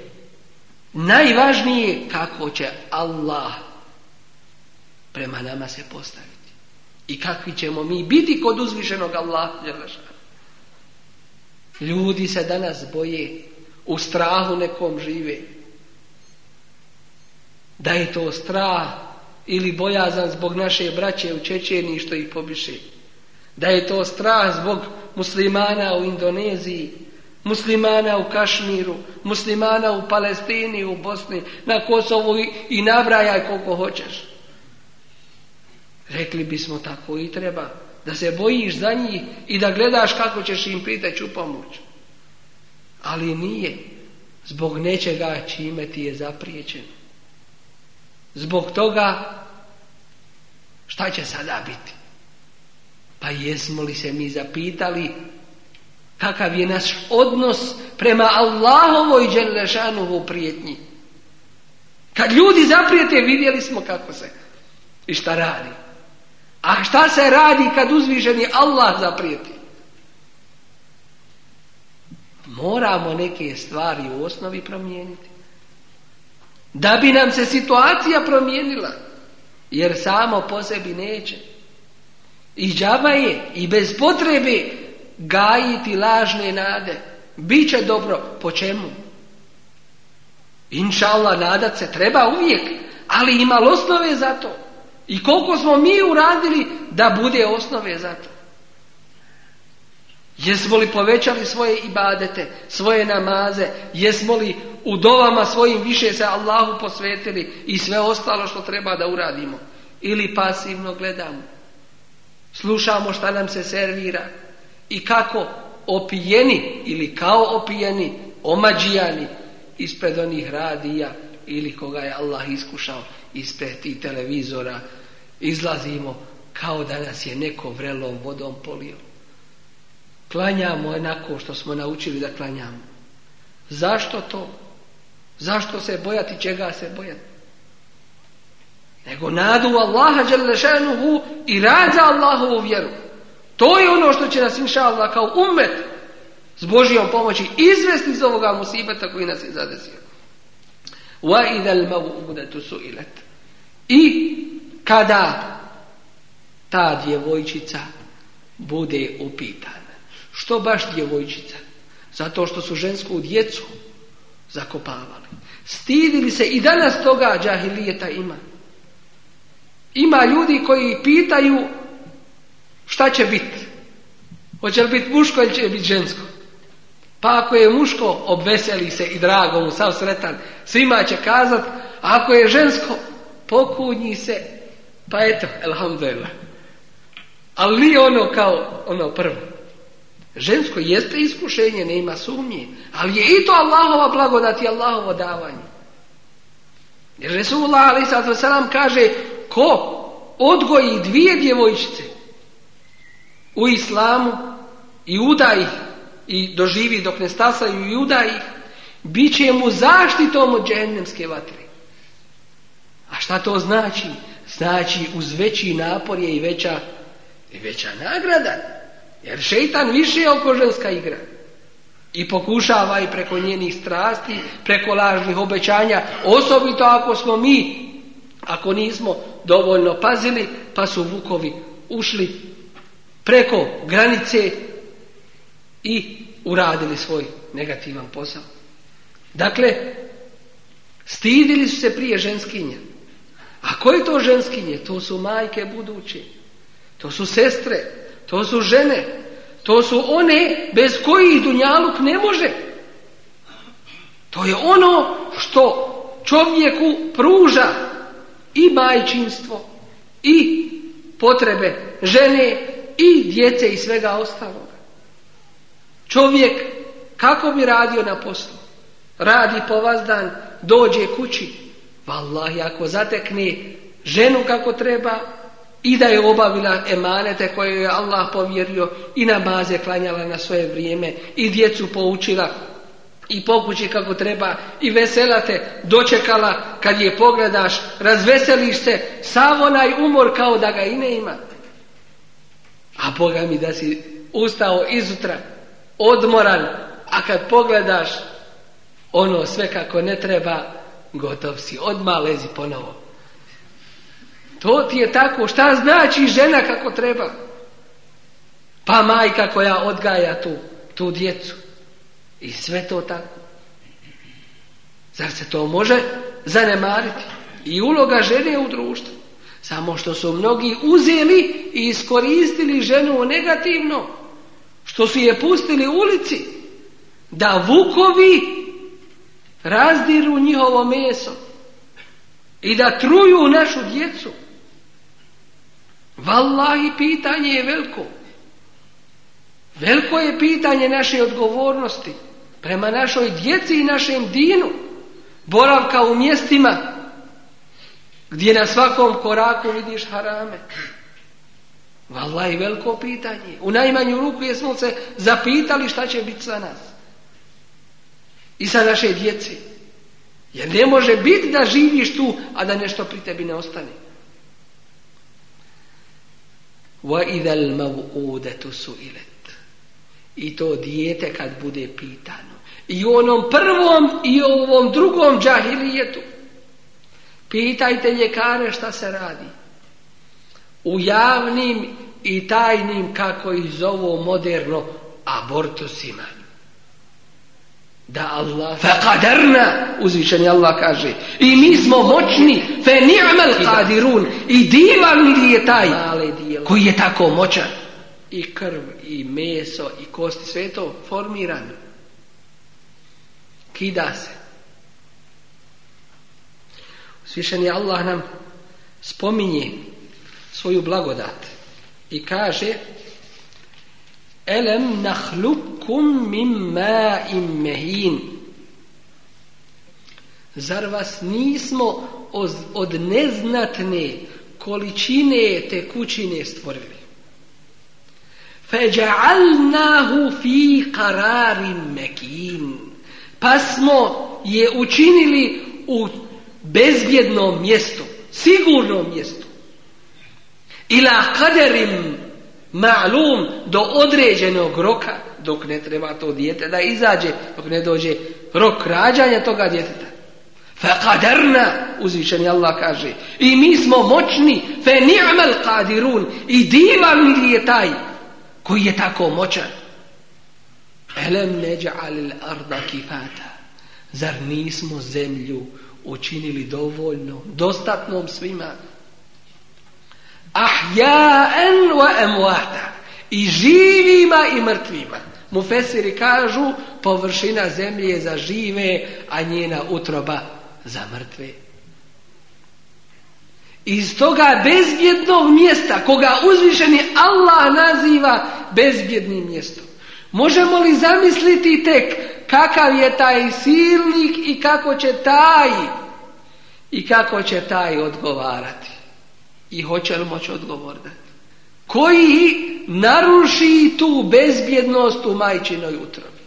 Najvažnije je kako će Allah prema nama se postaviti. I kakvi ćemo mi biti kod uzvišenog Allaha. Ljudi se danas boje, u strahu nekom žive. Da je to strah ili bojazan zbog naše braće u Čečeniji što ih pobiše. Da je to strah zbog muslimana u Indoneziji muslimana u Kašmiru, muslimana u Palestini, u Bosni, na Kosovu i, nabrajaj koliko hoćeš. Rekli bismo tako i treba, da se bojiš za njih i da gledaš kako ćeš im priteći u pomoć. Ali nije, zbog nečega čime ti je zapriječeno. Zbog toga, šta će sada biti? Pa jesmo li se mi zapitali Kakav je naš odnos prema Allahovoj Đelešanovu prijetnji. Kad ljudi zaprijete vidjeli smo kako se i šta radi. A šta se radi kad uzviženi Allah zaprijeti? Moramo neke stvari u osnovi promijeniti. Da bi nam se situacija promijenila. Jer samo po sebi neće. I džaba je i bez potrebe gajiti lažne nade. Biće dobro, po čemu? Inša Allah, nadat se treba uvijek, ali ima osnove za to. I koliko smo mi uradili da bude osnove za to. Jesmo li povećali svoje ibadete, svoje namaze, jesmo li u dovama svojim više se Allahu posvetili i sve ostalo što treba da uradimo. Ili pasivno gledamo, slušamo šta nam se servira, i kako opijeni ili kao opijeni, omađijani ispred onih radija ili koga je Allah iskušao ispred tih televizora izlazimo kao da nas je neko vrelom vodom polio. Klanjamo onako što smo naučili da klanjamo. Zašto to? Zašto se bojati? Čega se bojati? Nego nadu Allaha i rad za Allahovu vjeru. To je ono što će nas inša kao umet s Božijom pomoći izvesti iz ovoga musibeta koji nas je zadesio. I kada ta djevojčica bude upitana. Što baš djevojčica? Zato što su žensku djecu zakopavali. Stidili se i danas toga džahilijeta ima. Ima ljudi koji pitaju Šta će biti? Hoće li biti muško ili će biti žensko? Pa ako je muško, obveseli se i drago mu, sav sretan. Svima će kazat, ako je žensko, pokunji se, pa eto, elhamdulillah. Ali li ono kao ono prvo. Žensko jeste iskušenje, ne ima sumnje, ali je i to Allahova blagodat i Allahovo davanje. Jer Resulullah ali kaže, ko odgoji dvije djevojčice, u islamu i udaj ih i doživi dok ne stasaju i udaj, ih, bit će mu zaštitom od džennemske vatre. A šta to znači? Znači uz veći napor je i veća, i veća nagrada. Jer šeitan više je oko ženska igra. I pokušava i preko njenih strasti, preko lažnih obećanja, osobito ako smo mi, ako nismo dovoljno pazili, pa su vukovi ušli preko granice i uradili svoj negativan posao. Dakle, stidili su se prije ženskinje. A koje to ženskinje? To su majke buduće. To su sestre. To su žene. To su one bez kojih Dunjaluk ne može. To je ono što čovjeku pruža i majčinstvo i potrebe žene i djece i svega ostaloga. Čovjek kako bi radio na poslu? Radi po vas dođe kući. Valah, ako zatekne ženu kako treba i da je obavila emanete koje je Allah povjerio i na baze klanjala na svoje vrijeme i djecu poučila i pokući kako treba i vesela te dočekala kad je pogledaš razveseliš se sav onaj umor kao da ga i ne ima a Boga mi da si ustao izutra, odmoran, a kad pogledaš ono sve kako ne treba, gotov si, odmah lezi ponovo. To ti je tako, šta znači žena kako treba? Pa majka koja odgaja tu, tu djecu. I sve to tako. Zar se to može zanemariti? I uloga žene u društvu. Samo što su mnogi uzeli i iskoristili ženu negativno, što su je pustili ulici, da vukovi razdiru njihovo meso i da truju našu djecu. Wallahi, pitanje je veliko. Veliko je pitanje naše odgovornosti prema našoj djeci i našem dinu, boravka u mjestima gdje na svakom koraku vidiš harame. je veliko pitanje. U najmanju ruku jesmo se zapitali šta će biti sa nas. I sa naše djeci. Jer ne može biti da živiš tu, a da nešto pri tebi ne ostane. su ilet I to dijete kad bude pitano. I onom prvom i u ovom drugom džahilijetu. Pitajte ljekare šta se radi. U javnim i tajnim, kako ih zovu moderno, abortusima. Da Allah, faqadarna, uzvišeni Allah kaže, i mi smo moćni, fe ni'mal qadirun, i divan li je taj koji je tako moćan. I krv, i meso, i kosti, sve to formirano. Kida se je Allah nam spominje svoju blagodat i kaže Elem nahlukum mim ma'im mehin Zar vas nismo od neznatne količine te kućine stvorili? Feđa'alnahu fi mekin Pa smo je učinili u bezbjedno mjesto sigurno mjesto Ila kaderim ma'lum do određenog roka dok ne treba to dijete da izađe, dok ne dođe rok rađanja toga djeteta. kaderna uzvišeni Allah kaže, i mi smo moćni, fe ni'mal kadirun, i divan li je taj koji je tako moćan. Elem arda kifata, zar nismo zemlju učinili dovoljno, dostatnom svima. Ahja'en wa emuata I živima i mrtvima. Mufesiri kažu, površina zemlje je za žive, a njena utroba za mrtve. Iz toga bezbjednog mjesta, koga uzvišeni Allah naziva bezbjednim mjestom. Možemo li zamisliti tek kakav je taj silnik i kako će taj i kako će taj odgovarati i hoće li moći odgovor koji naruši tu bezbjednost u majčinoj utrobi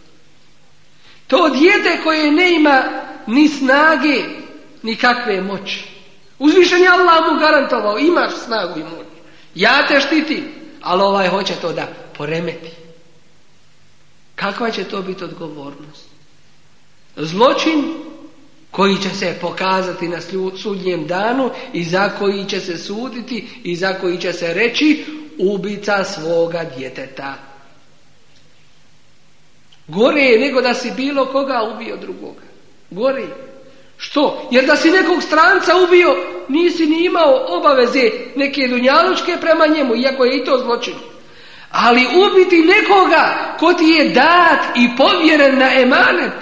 to dijete koje ne ima ni snage ni kakve moći uzvišen je Allah mu garantovao imaš snagu i moć ja te štitim ali ovaj hoće to da poremeti Kakva će to biti odgovornost? Zločin koji će se pokazati na sudnjem danu i za koji će se suditi i za koji će se reći ubica svoga djeteta. Gore je nego da si bilo koga ubio drugoga. Gore je. Što? Jer da si nekog stranca ubio, nisi ni imao obaveze neke dunjalučke prema njemu, iako je i to zločin. Ali ubiti nekoga ko ti je dat i povjeren na emanet,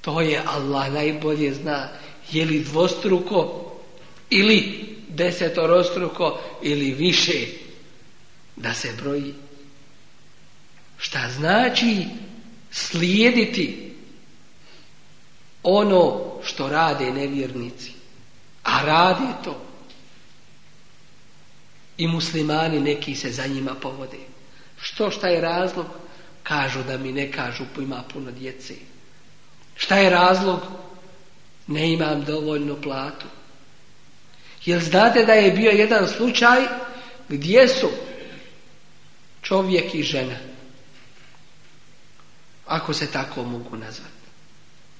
to je Allah najbolje zna. Je li dvostruko ili desetorostruko ili više da se broji. Šta znači slijediti ono što rade nevjernici. A radi to i muslimani neki se za njima povode. Što šta je razlog? Kažu da mi ne kažu ima puno djece. Šta je razlog? Ne imam dovoljno platu. Jel znate da je bio jedan slučaj gdje su čovjek i žena, ako se tako mogu nazvati,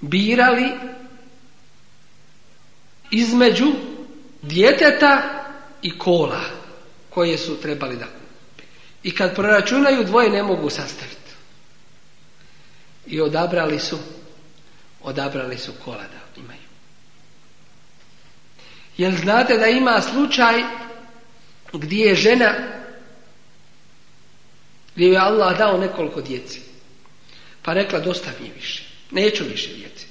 birali između djeteta i kola koje su trebali da kupi. I kad proračunaju dvoje ne mogu sastaviti. I odabrali su, odabrali su kola da imaju. Jer znate da ima slučaj gdje je žena gdje je Allah dao nekoliko djeci. Pa rekla dosta mi više. Neću više djeci.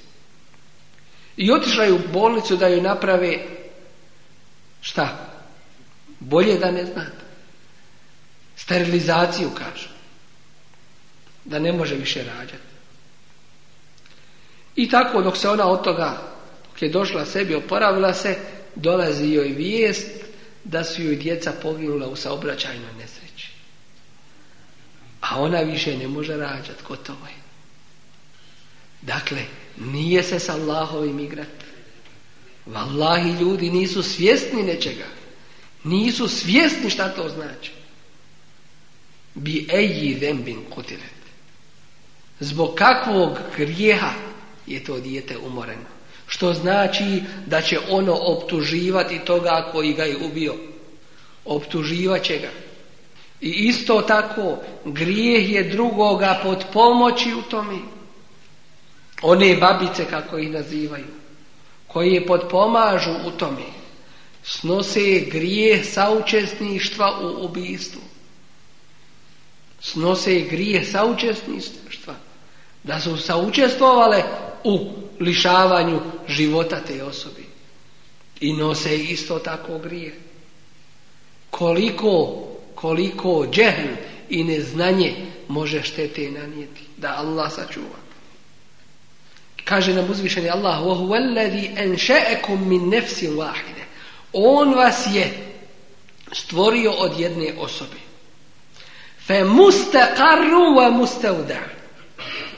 I otišla je u bolnicu da joj naprave šta? Bolje da ne znate. Sterilizaciju kažu. Da ne može više rađati. I tako dok se ona od toga, dok je došla sebi, oporavila se, dolazi joj vijest da su joj djeca poginula u saobraćajnoj nesreći. A ona više ne može rađati, gotovo je. Dakle, nije se s Allahovim igrat. Wallahi ljudi nisu svjesni nečega. Nisu svjesni šta to znači. Bi eji zembin kutilet. Zbog kakvog grijeha je to dijete umoreno. Što znači da će ono optuživati toga koji ga je ubio. Optuživat će ga. I isto tako, grijeh je drugoga pod pomoći u tome. One babice, kako ih nazivaju, koje potpomažu u tome. Snose grije saučesništva u ubijstvu. Snose grije saučesništva. Da su saučestvovale u lišavanju života te osobi. I nose isto tako grijeh. Koliko, koliko džehl i neznanje može štete nanijeti. Da Allah sačuva. Kaže nam uzvišeni Allah وَهُوَ الَّذِي أَنْشَأَكُمْ مِنْ نَفْسِ on vas je stvorio od jedne osobe. Fe mustaqarru wa mustauda.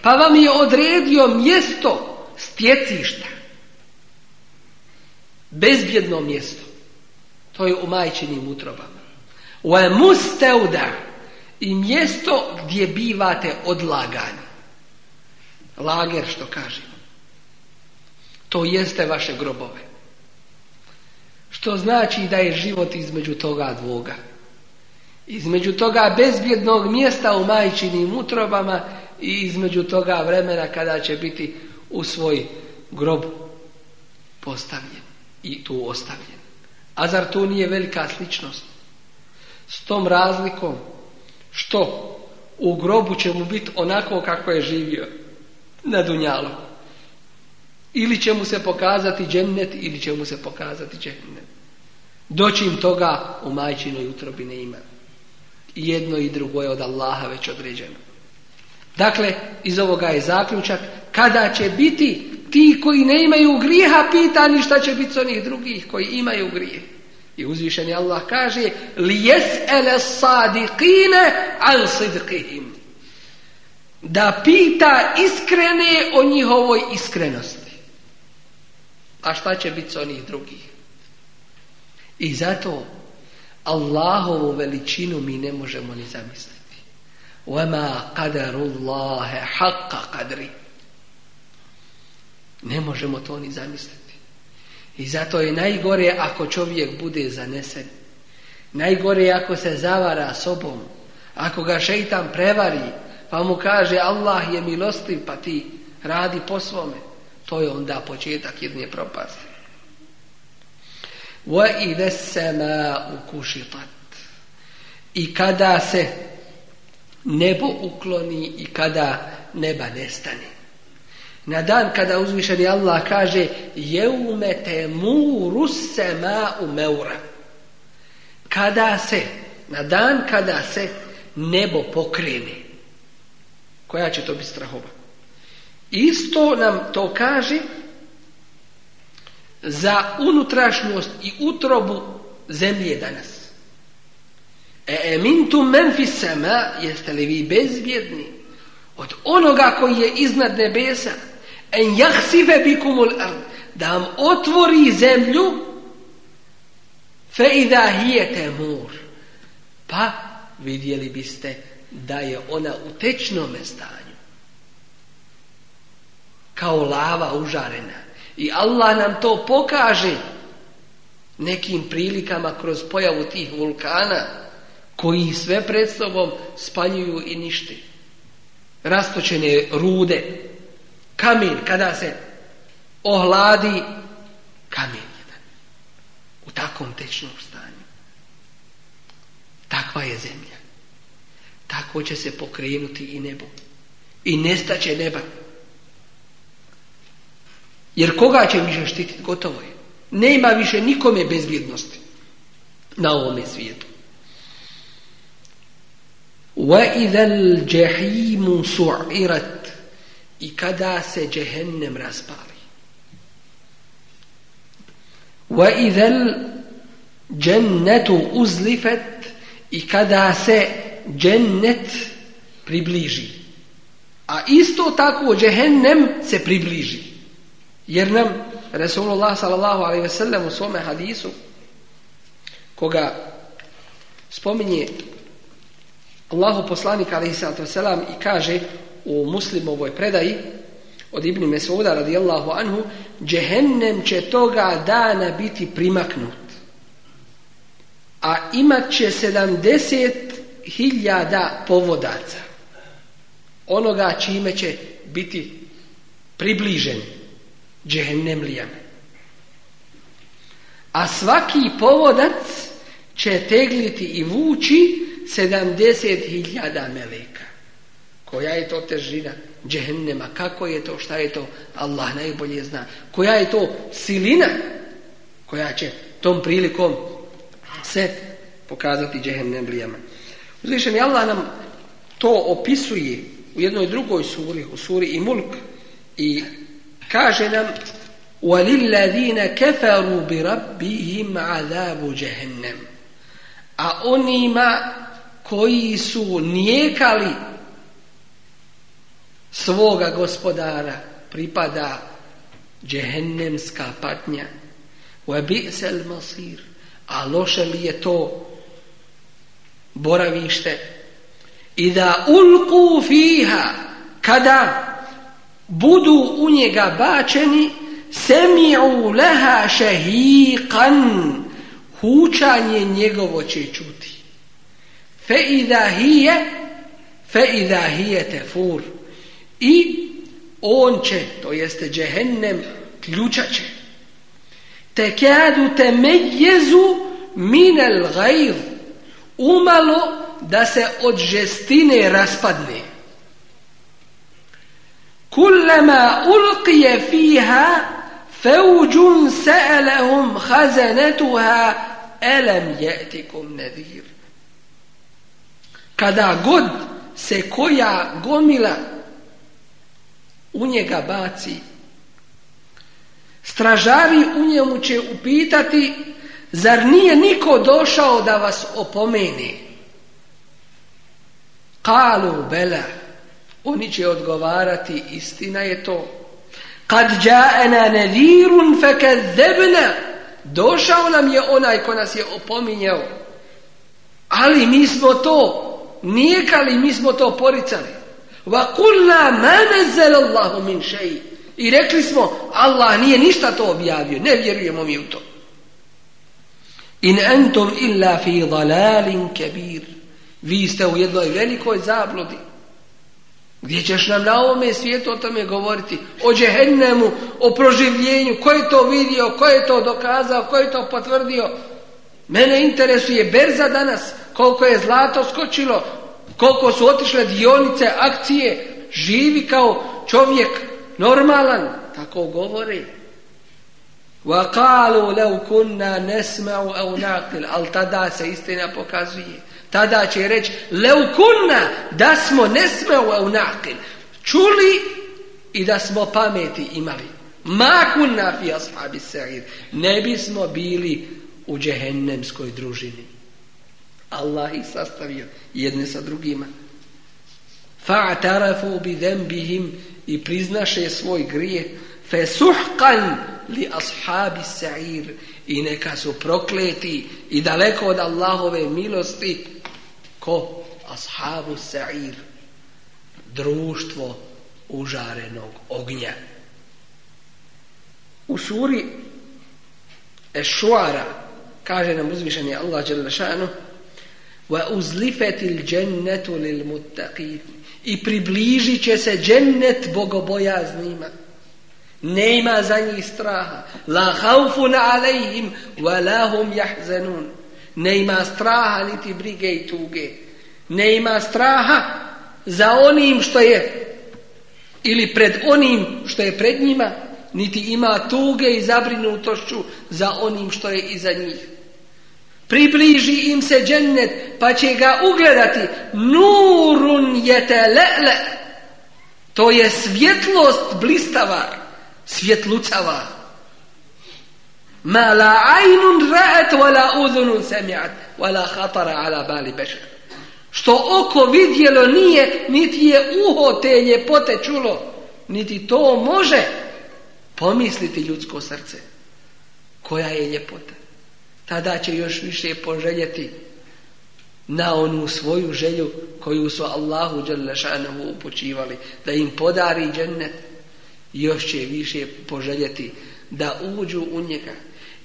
Pa vam je odredio mjesto stjecišta. Bezbjedno mjesto. To je u majčinim utrobama. Wa mustauda. I mjesto gdje bivate odlagani. Lager što kažemo. To jeste vaše grobove. Što znači da je život između toga dvoga. Između toga bezbjednog mjesta u majčinim utrobama i između toga vremena kada će biti u svoj grob postavljen i tu ostavljen. A zar tu nije velika sličnost? S tom razlikom što u grobu će mu biti onako kako je živio na Dunjalu. Ili će mu se pokazati džennet, ili će mu se pokazati džennet. Doći im toga u majčinoj utrobi ne ima. jedno i drugo je od Allaha već određeno. Dakle, iz ovoga je zaključak, kada će biti ti koji ne imaju griha, pitani šta će biti s onih drugih koji imaju grije. I uzvišeni Allah kaže, li jes'ele sadikine al sidqihim da pita iskrene o njihovoj iskrenosti. A šta će biti s onih drugih? I zato Allahovu veličinu mi ne možemo ni zamisliti. وَمَا قَدَرُ اللَّهَ حَقَّ Ne možemo to ni zamisliti. I zato je najgore ako čovjek bude zanesen. Najgore je ako se zavara sobom. Ako ga šeitan prevari, pa mu kaže Allah je milostiv, pa ti radi po svome. To je onda početak jedne propasti. ida sama I kada se nebo ukloni i kada neba nestani. Na dan kada uzvišeni Allah kaže jeume te muru sema u meura. Kada se, na dan kada se nebo pokrene. Koja će to biti strahova? Isto nam to kaže za unutrašnjost i utrobu zemlje danas. E emintum men jeste li vi bezbjedni od onoga koji je iznad nebesa, en jahsive bikumul ard, da vam otvori zemlju, fe hijete mur. Pa vidjeli biste da je ona u tečnome stanju kao lava užarena. I Allah nam to pokaže nekim prilikama kroz pojavu tih vulkana koji sve pred sobom spaljuju i nište Rastočene rude, kamen kada se ohladi, kamen jedan. U takvom tečnom stanju. Takva je zemlja. Tako će se pokrenuti i nebo. I nestaće neba. Jer koga će više štititi? Gotovo je. Nema više nikome bezbjednosti na ovome svijetu. وَإِذَا الْجَحِيمُ سُعِرَتْ I kada se džehennem raspali. وَإِذَا الْجَنَّتُ uzlifet I kada se džennet približi. A isto tako džehennem se približi. Jer nam Resulullah sallallahu alaihi u svome hadisu koga spominje Allahu poslanik alaihi i kaže u muslimovoj predaji od Ibn Mesuda radijallahu anhu džehennem će toga dana biti primaknut a imat će 70.000 povodaca onoga čime će biti približeni džehennemlijan. A svaki povodac će tegliti i vući 70.000 meleka. Koja je to težina džehennema? Kako je to? Šta je to? Allah najbolje zna. Koja je to silina koja će tom prilikom se pokazati džehennemlijama? je Allah nam to opisuje u jednoj drugoj suri, u suri i mulk i Kaže nam وَلِلَّذِينَ كَفَرُوا بِرَبِّهِمْ عَذَابُ جَهَنَّمْ A onima koji su nijekali svoga gospodara pripada džehennemska patnja. وَبِئْسَ masir A loše li je to boravište? I da ulku fiha kada budu u njega bačeni semi'u leha šehiqan hučanje njegovo će čuti fe idha hije fe idha hije tefur i on će to jeste džehennem će. te kadu te medjezu minel gajv umalo da se od žestine raspadne Kullama ulqije fiha feuđun sa'alahum khazanatuha elem ya'tikum nedir. Kada god se koja gomila u njega baci, stražari u njemu će upitati zar nije niko došao da vas opomeni? Kalu bela oni će odgovarati, istina je to. Kad ja'ana nevirun fakadzabna. Došao nam je onaj ko nas je opominjao. Ali mi smo to nijekali, mi smo to poricali. Va kulna Allahu min I rekli smo Allah nije ništa to objavio, ne vjerujemo mi u to. In antum illa fi dalalin kebir Vi ste u jednoj velikoj zabludi. Gdje ćeš nam na ovome svijetu o tome govoriti? O džehennemu, o proživljenju, ko je to vidio, ko je to dokazao, ko je to potvrdio? Mene interesuje berza danas, koliko je zlato skočilo, koliko su otišle dionice, akcije, živi kao čovjek normalan, tako govori. qalu kunna nasma'u aw Ali tada se istina pokazuje. Tada će reći leukunna da smo ne u unakil. Čuli i da smo pameti imali. Makunna fi ashabi sa'ir. Ne bismo bili u džehennemskoj družini. Allah ih sastavio jedne sa drugima. Fa'tarafu bi dembihim i priznaše svoj grijeh. suhkan li ashabi sa'ir. I neka su prokleti i daleko od Allahove milosti Ko? Ashabu sa'ir. Društvo užarenog ognja. U suri Ešuara kaže nam uzvišeni Allah Đelešanu džennetu lil لِلْمُتَّقِينَ I približit će se džennet bogobojaznima. Nema za njih straha. La haufun alejhim, wa lahum jahzenun. Ne ima straha niti brige i tuge. Ne ima straha za onim što je ili pred onim što je pred njima, niti ima tuge i zabrinutošću za onim što je iza njih. Približi im se džennet, pa će ga ugledati. Nurun jete lele. To je svjetlost blistava, svjetlucava. Ma la aynun ra'at, wa la ala bali bashar Što oko vidjelo nije, niti je uho te ljepote čulo, niti to može pomisliti ljudsko srce. Koja je ljepota? Tada će još više poželjeti na onu svoju želju koju su Allahu Đalešanovu upućivali, da im podari džennet, još će više poželjeti da uđu u njega,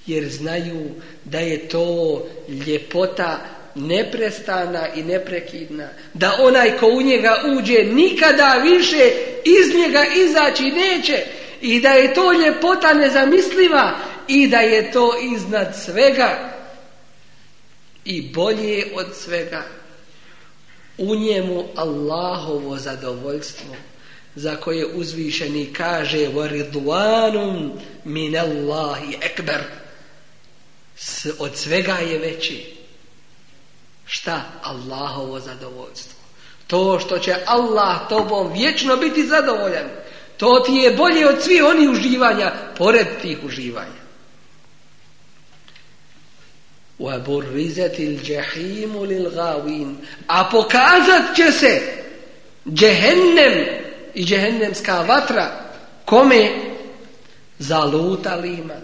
jer znaju da je to ljepota neprestana i neprekidna. Da onaj ko u njega uđe nikada više iz njega izaći neće i da je to ljepota nezamisliva i da je to iznad svega i bolje od svega. U njemu Allahovo zadovoljstvo za koje uzvišeni kaže وَرِضْوَانٌ مِنَ اللَّهِ s, od svega je veći. Šta? Allahovo zadovoljstvo. To što će Allah tobom vječno biti zadovoljan. To ti je bolje od svih onih uživanja, pored tih uživanja. A pokazat će se džehennem i džehennemska vatra kome zalutalima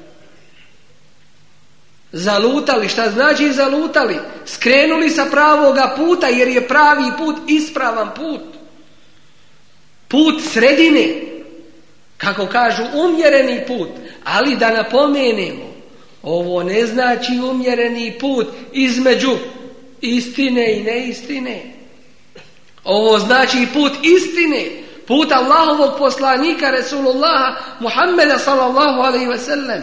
Zalutali, šta znači zalutali? Skrenuli sa pravoga puta jer je pravi put ispravan put. Put sredine, kako kažu umjereni put, ali da napomenemo, ovo ne znači umjereni put između istine i neistine. Ovo znači put istine, put Allahovog poslanika Resulullaha Muhammeda sallallahu alaihi ve sellem.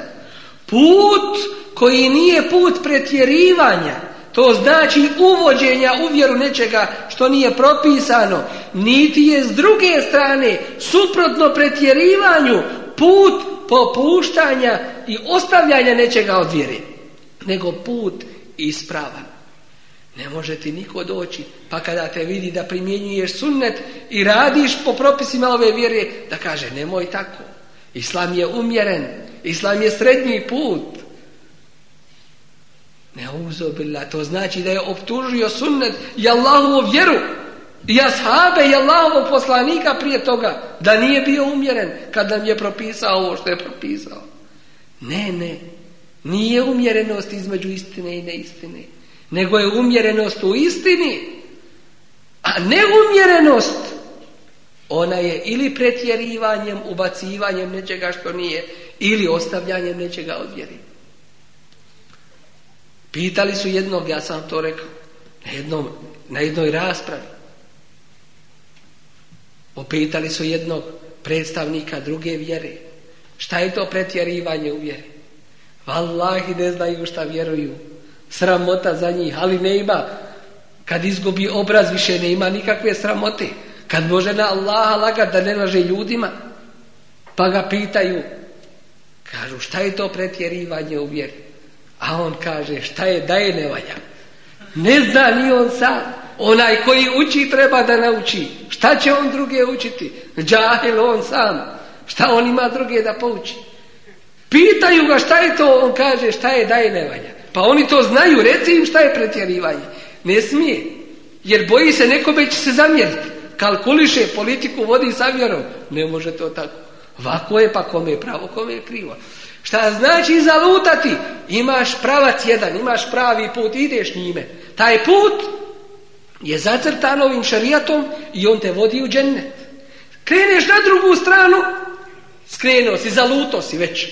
Put koji nije put pretjerivanja, to znači uvođenja u vjeru nečega što nije propisano, niti je s druge strane suprotno pretjerivanju put popuštanja i ostavljanja nečega od vjere, nego put ispravan. Ne može ti niko doći, pa kada te vidi da primjenjuješ sunnet i radiš po propisima ove vjere, da kaže nemoj tako. Islam je umjeren, Islam je srednji put. Ne uzobila, to znači da je optužio sunnet i Allahovu vjeru i ashabe i Allahovog poslanika prije toga, da nije bio umjeren kad nam je propisao ovo što je propisao. Ne, ne, nije umjerenost između istine i neistine, nego je umjerenost u istini, a neumjerenost ona je ili pretjerivanjem, ubacivanjem nečega što nije, ili ostavljanjem nečega od vjeri. Pitali su jednog, ja sam to rekao, na, jednom, na jednoj raspravi. Opitali su jednog predstavnika druge vjere. Šta je to pretjerivanje u vjeri? Valahi ne znaju šta vjeruju. Sramota za njih, ali ne ima. Kad izgubi obraz više ne ima nikakve sramote. Kad može na Allaha lagat da ne laže ljudima, pa ga pitaju Kažu šta je to pretjerivanje u A on kaže šta je da je ne Ne zna ni on sam. Onaj koji uči treba da nauči. Šta će on druge učiti? Džahil on sam. Šta on ima druge da pouči? Pitaju ga šta je to, on kaže šta je da je Pa oni to znaju, reci im šta je pretjerivanje. Ne smije, jer boji se nekome će se zamjeriti. Kalkuliše, politiku vodi sa vjerom. Ne može to tako. Vako je pa kome je pravo, kome je krivo. Šta znači zalutati? Imaš pravac jedan, imaš pravi put, ideš njime. Taj put je zacrtan ovim šarijatom i on te vodi u džennet. Kreneš na drugu stranu, skrenuo si, zaluto si već.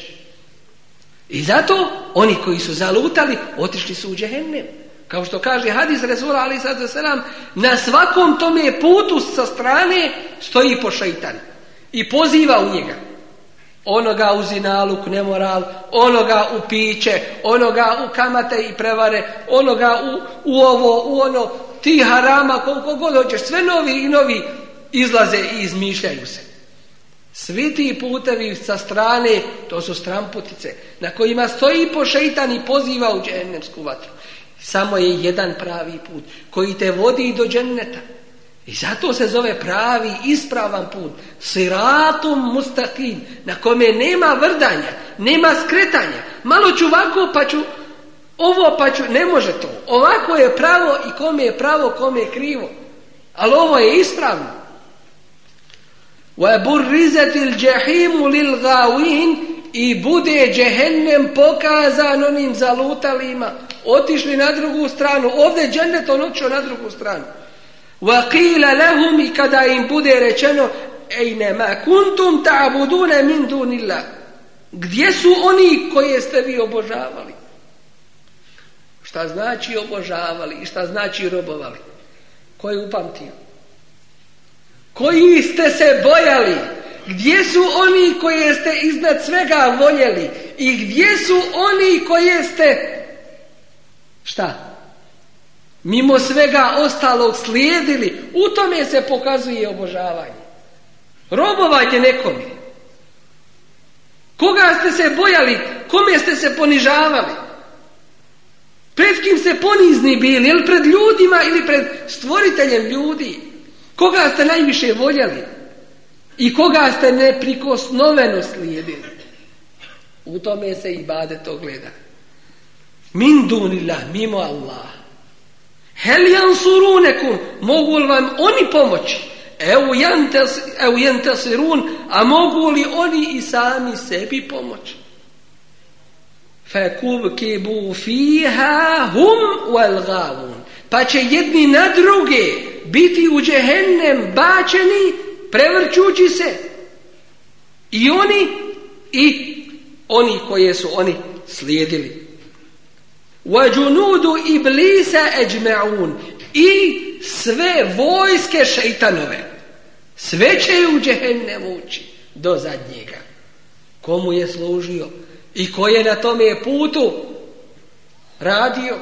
I zato oni koji su zalutali, otišli su u džehennem. Kao što kaže hadis Resula ali sad za selam, na svakom tome putu sa strane stoji po i poziva u njega. Onoga u zinaluk, nemoral, onoga u piće, onoga u kamate i prevare, onoga u, u ovo, u ono, ti harama, koliko god hoćeš, sve novi i novi izlaze i izmišljaju se. Svi ti putevi sa strane, to su stramputice, na kojima stoji po šeitan i poziva u džennemsku vatru. Samo je jedan pravi put koji te vodi do dženneta. I zato se zove pravi, ispravan put. Siratum mustakim, na kome nema vrdanja, nema skretanja. Malo ću ovako pa ću ovo pa ću, ne može to. Ovako je pravo i kome je pravo, kome je krivo. Ali ovo je ispravno. وَبُرِّزَتِ الْجَحِيمُ I bude džehennem pokazan onim zalutalima. Otišli na drugu stranu. Ovdje džennet on na drugu stranu. وَقِيلَ لَهُمْ I kada im bude rečeno ma kuntum ta'budun min dunillah. Gdje su oni koje ste vi obožavali? Šta znači obožavali i šta znači robovali? koji upamtio? Koji ste se bojali? Gdje su oni koje ste iznad svega voljeli? I gdje su oni koje ste... Šta? mimo svega ostalog slijedili, u tome se pokazuje obožavanje. Robovajte nekome. Koga ste se bojali, kome ste se ponižavali? Pred kim ste ponizni bili, ili pred ljudima ili pred stvoriteljem ljudi? Koga ste najviše voljeli i koga ste neprikosnoveno slijedili? U tome se i bade to gleda. Min mimo Allah. Helijan surunekum, mogu li vam oni pomoći? Eu run, a mogu li oni i sami sebi pomoći? fiha hum Pa će jedni na druge biti u džehennem bačeni, prevrćući se. I oni i oni koje su oni slijedili. وَجُنُودُ iblisa أَجْمَعُونَ I sve vojske šeitanove. Sve će u džehennem ući do zadnjega. Komu je služio i ko je na tome putu radio.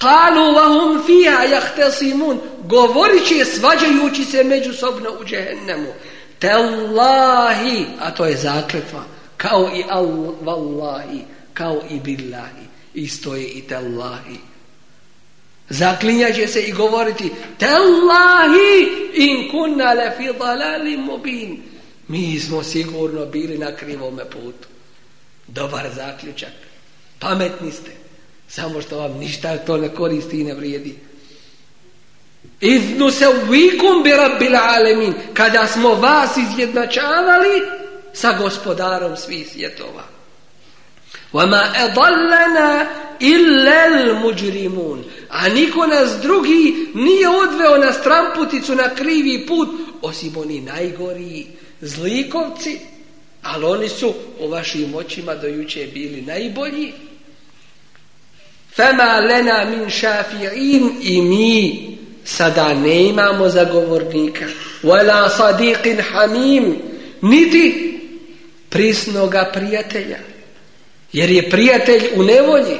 قَالُوا lahum fija يَحْتَسِمُونَ Govorit će svađajući se međusobno u džehennemu. تَلَّهِ a to je zakletva, kao i al kao i billahi. Isto je i tellahi zaklinjaće se i govoriti tellahi in kunna le fi mubin. Mi smo sigurno bili na krivome putu. Dobar zaključak. Pametni ste. Samo što vam ništa to ne koristi i ne vrijedi. Iznu se u bi rabbil alemin. Kada smo vas izjednačavali sa gospodarom svih svjetova. وَمَا أَضَلَّنَا إِلَّا A niko nas drugi nije odveo na stramputicu, na krivi put, osim oni najgoriji zlikovci, ali oni su u vašim očima dojuče bili najbolji. Fema lena min i mi sada ne imamo zagovornika. Wala sadiqin hamim niti prisnoga prijatelja jer je prijatelj u nevolji.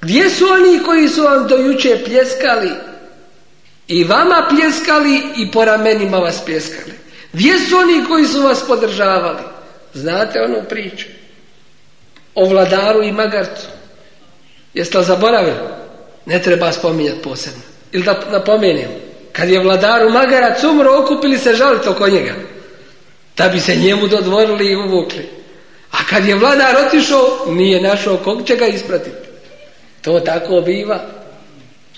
Gdje su oni koji su vam dojuče pljeskali i vama pljeskali i po ramenima vas pljeskali? Gdje su oni koji su vas podržavali? Znate onu priču o vladaru i magarcu. Jeste li zaboravili? Ne treba spominjati posebno. Ili da napomenem, kad je vladaru magarac umro, okupili se žaliti oko njega. Da bi se njemu dodvorili i uvukli. A kad je vladar otišao, nije našao kog će ga ispratiti. To tako biva.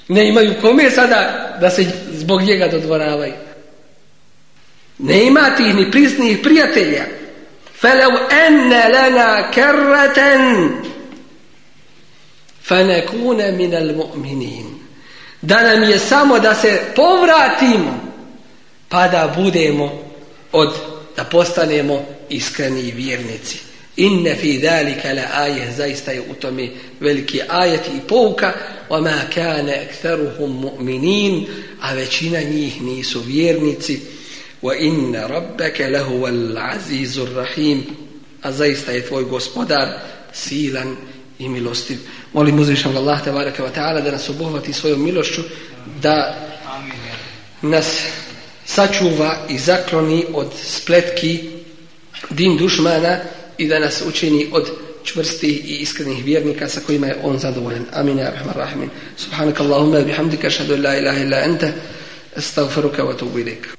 Ne imaju kome sada da se zbog njega dodvoravaju. Ne ima tih ni prisnih prijatelja. Felev enne lana kerraten fanekune minel Da nam je samo da se povratimo pa da budemo od, da postanemo iskreni vjernici. Inne fi dhalika la aje, zaista je u tome veliki ajet i pouka, wa ma kana aktharuhum mu'minin, a većina njih nisu vjernici. Wa inna rabbaka lahuval azizur rahim, a zaista je tvoj gospodar silan i milostiv. Molim uzvišnog Allah tabaraka wa ta'ala da nas obuhvati svojom milošću, da nas sačuva i zakloni od spletki din dušmana i da nas učini od čvrstih i iskrenih vjernika sa kojima je on zadovoljan. Amin. rahman, Arhamar Subhanak Allahumma, bihamdika ashhadu an la ilaha illa anta astaghfiruka wa atubu ilaik.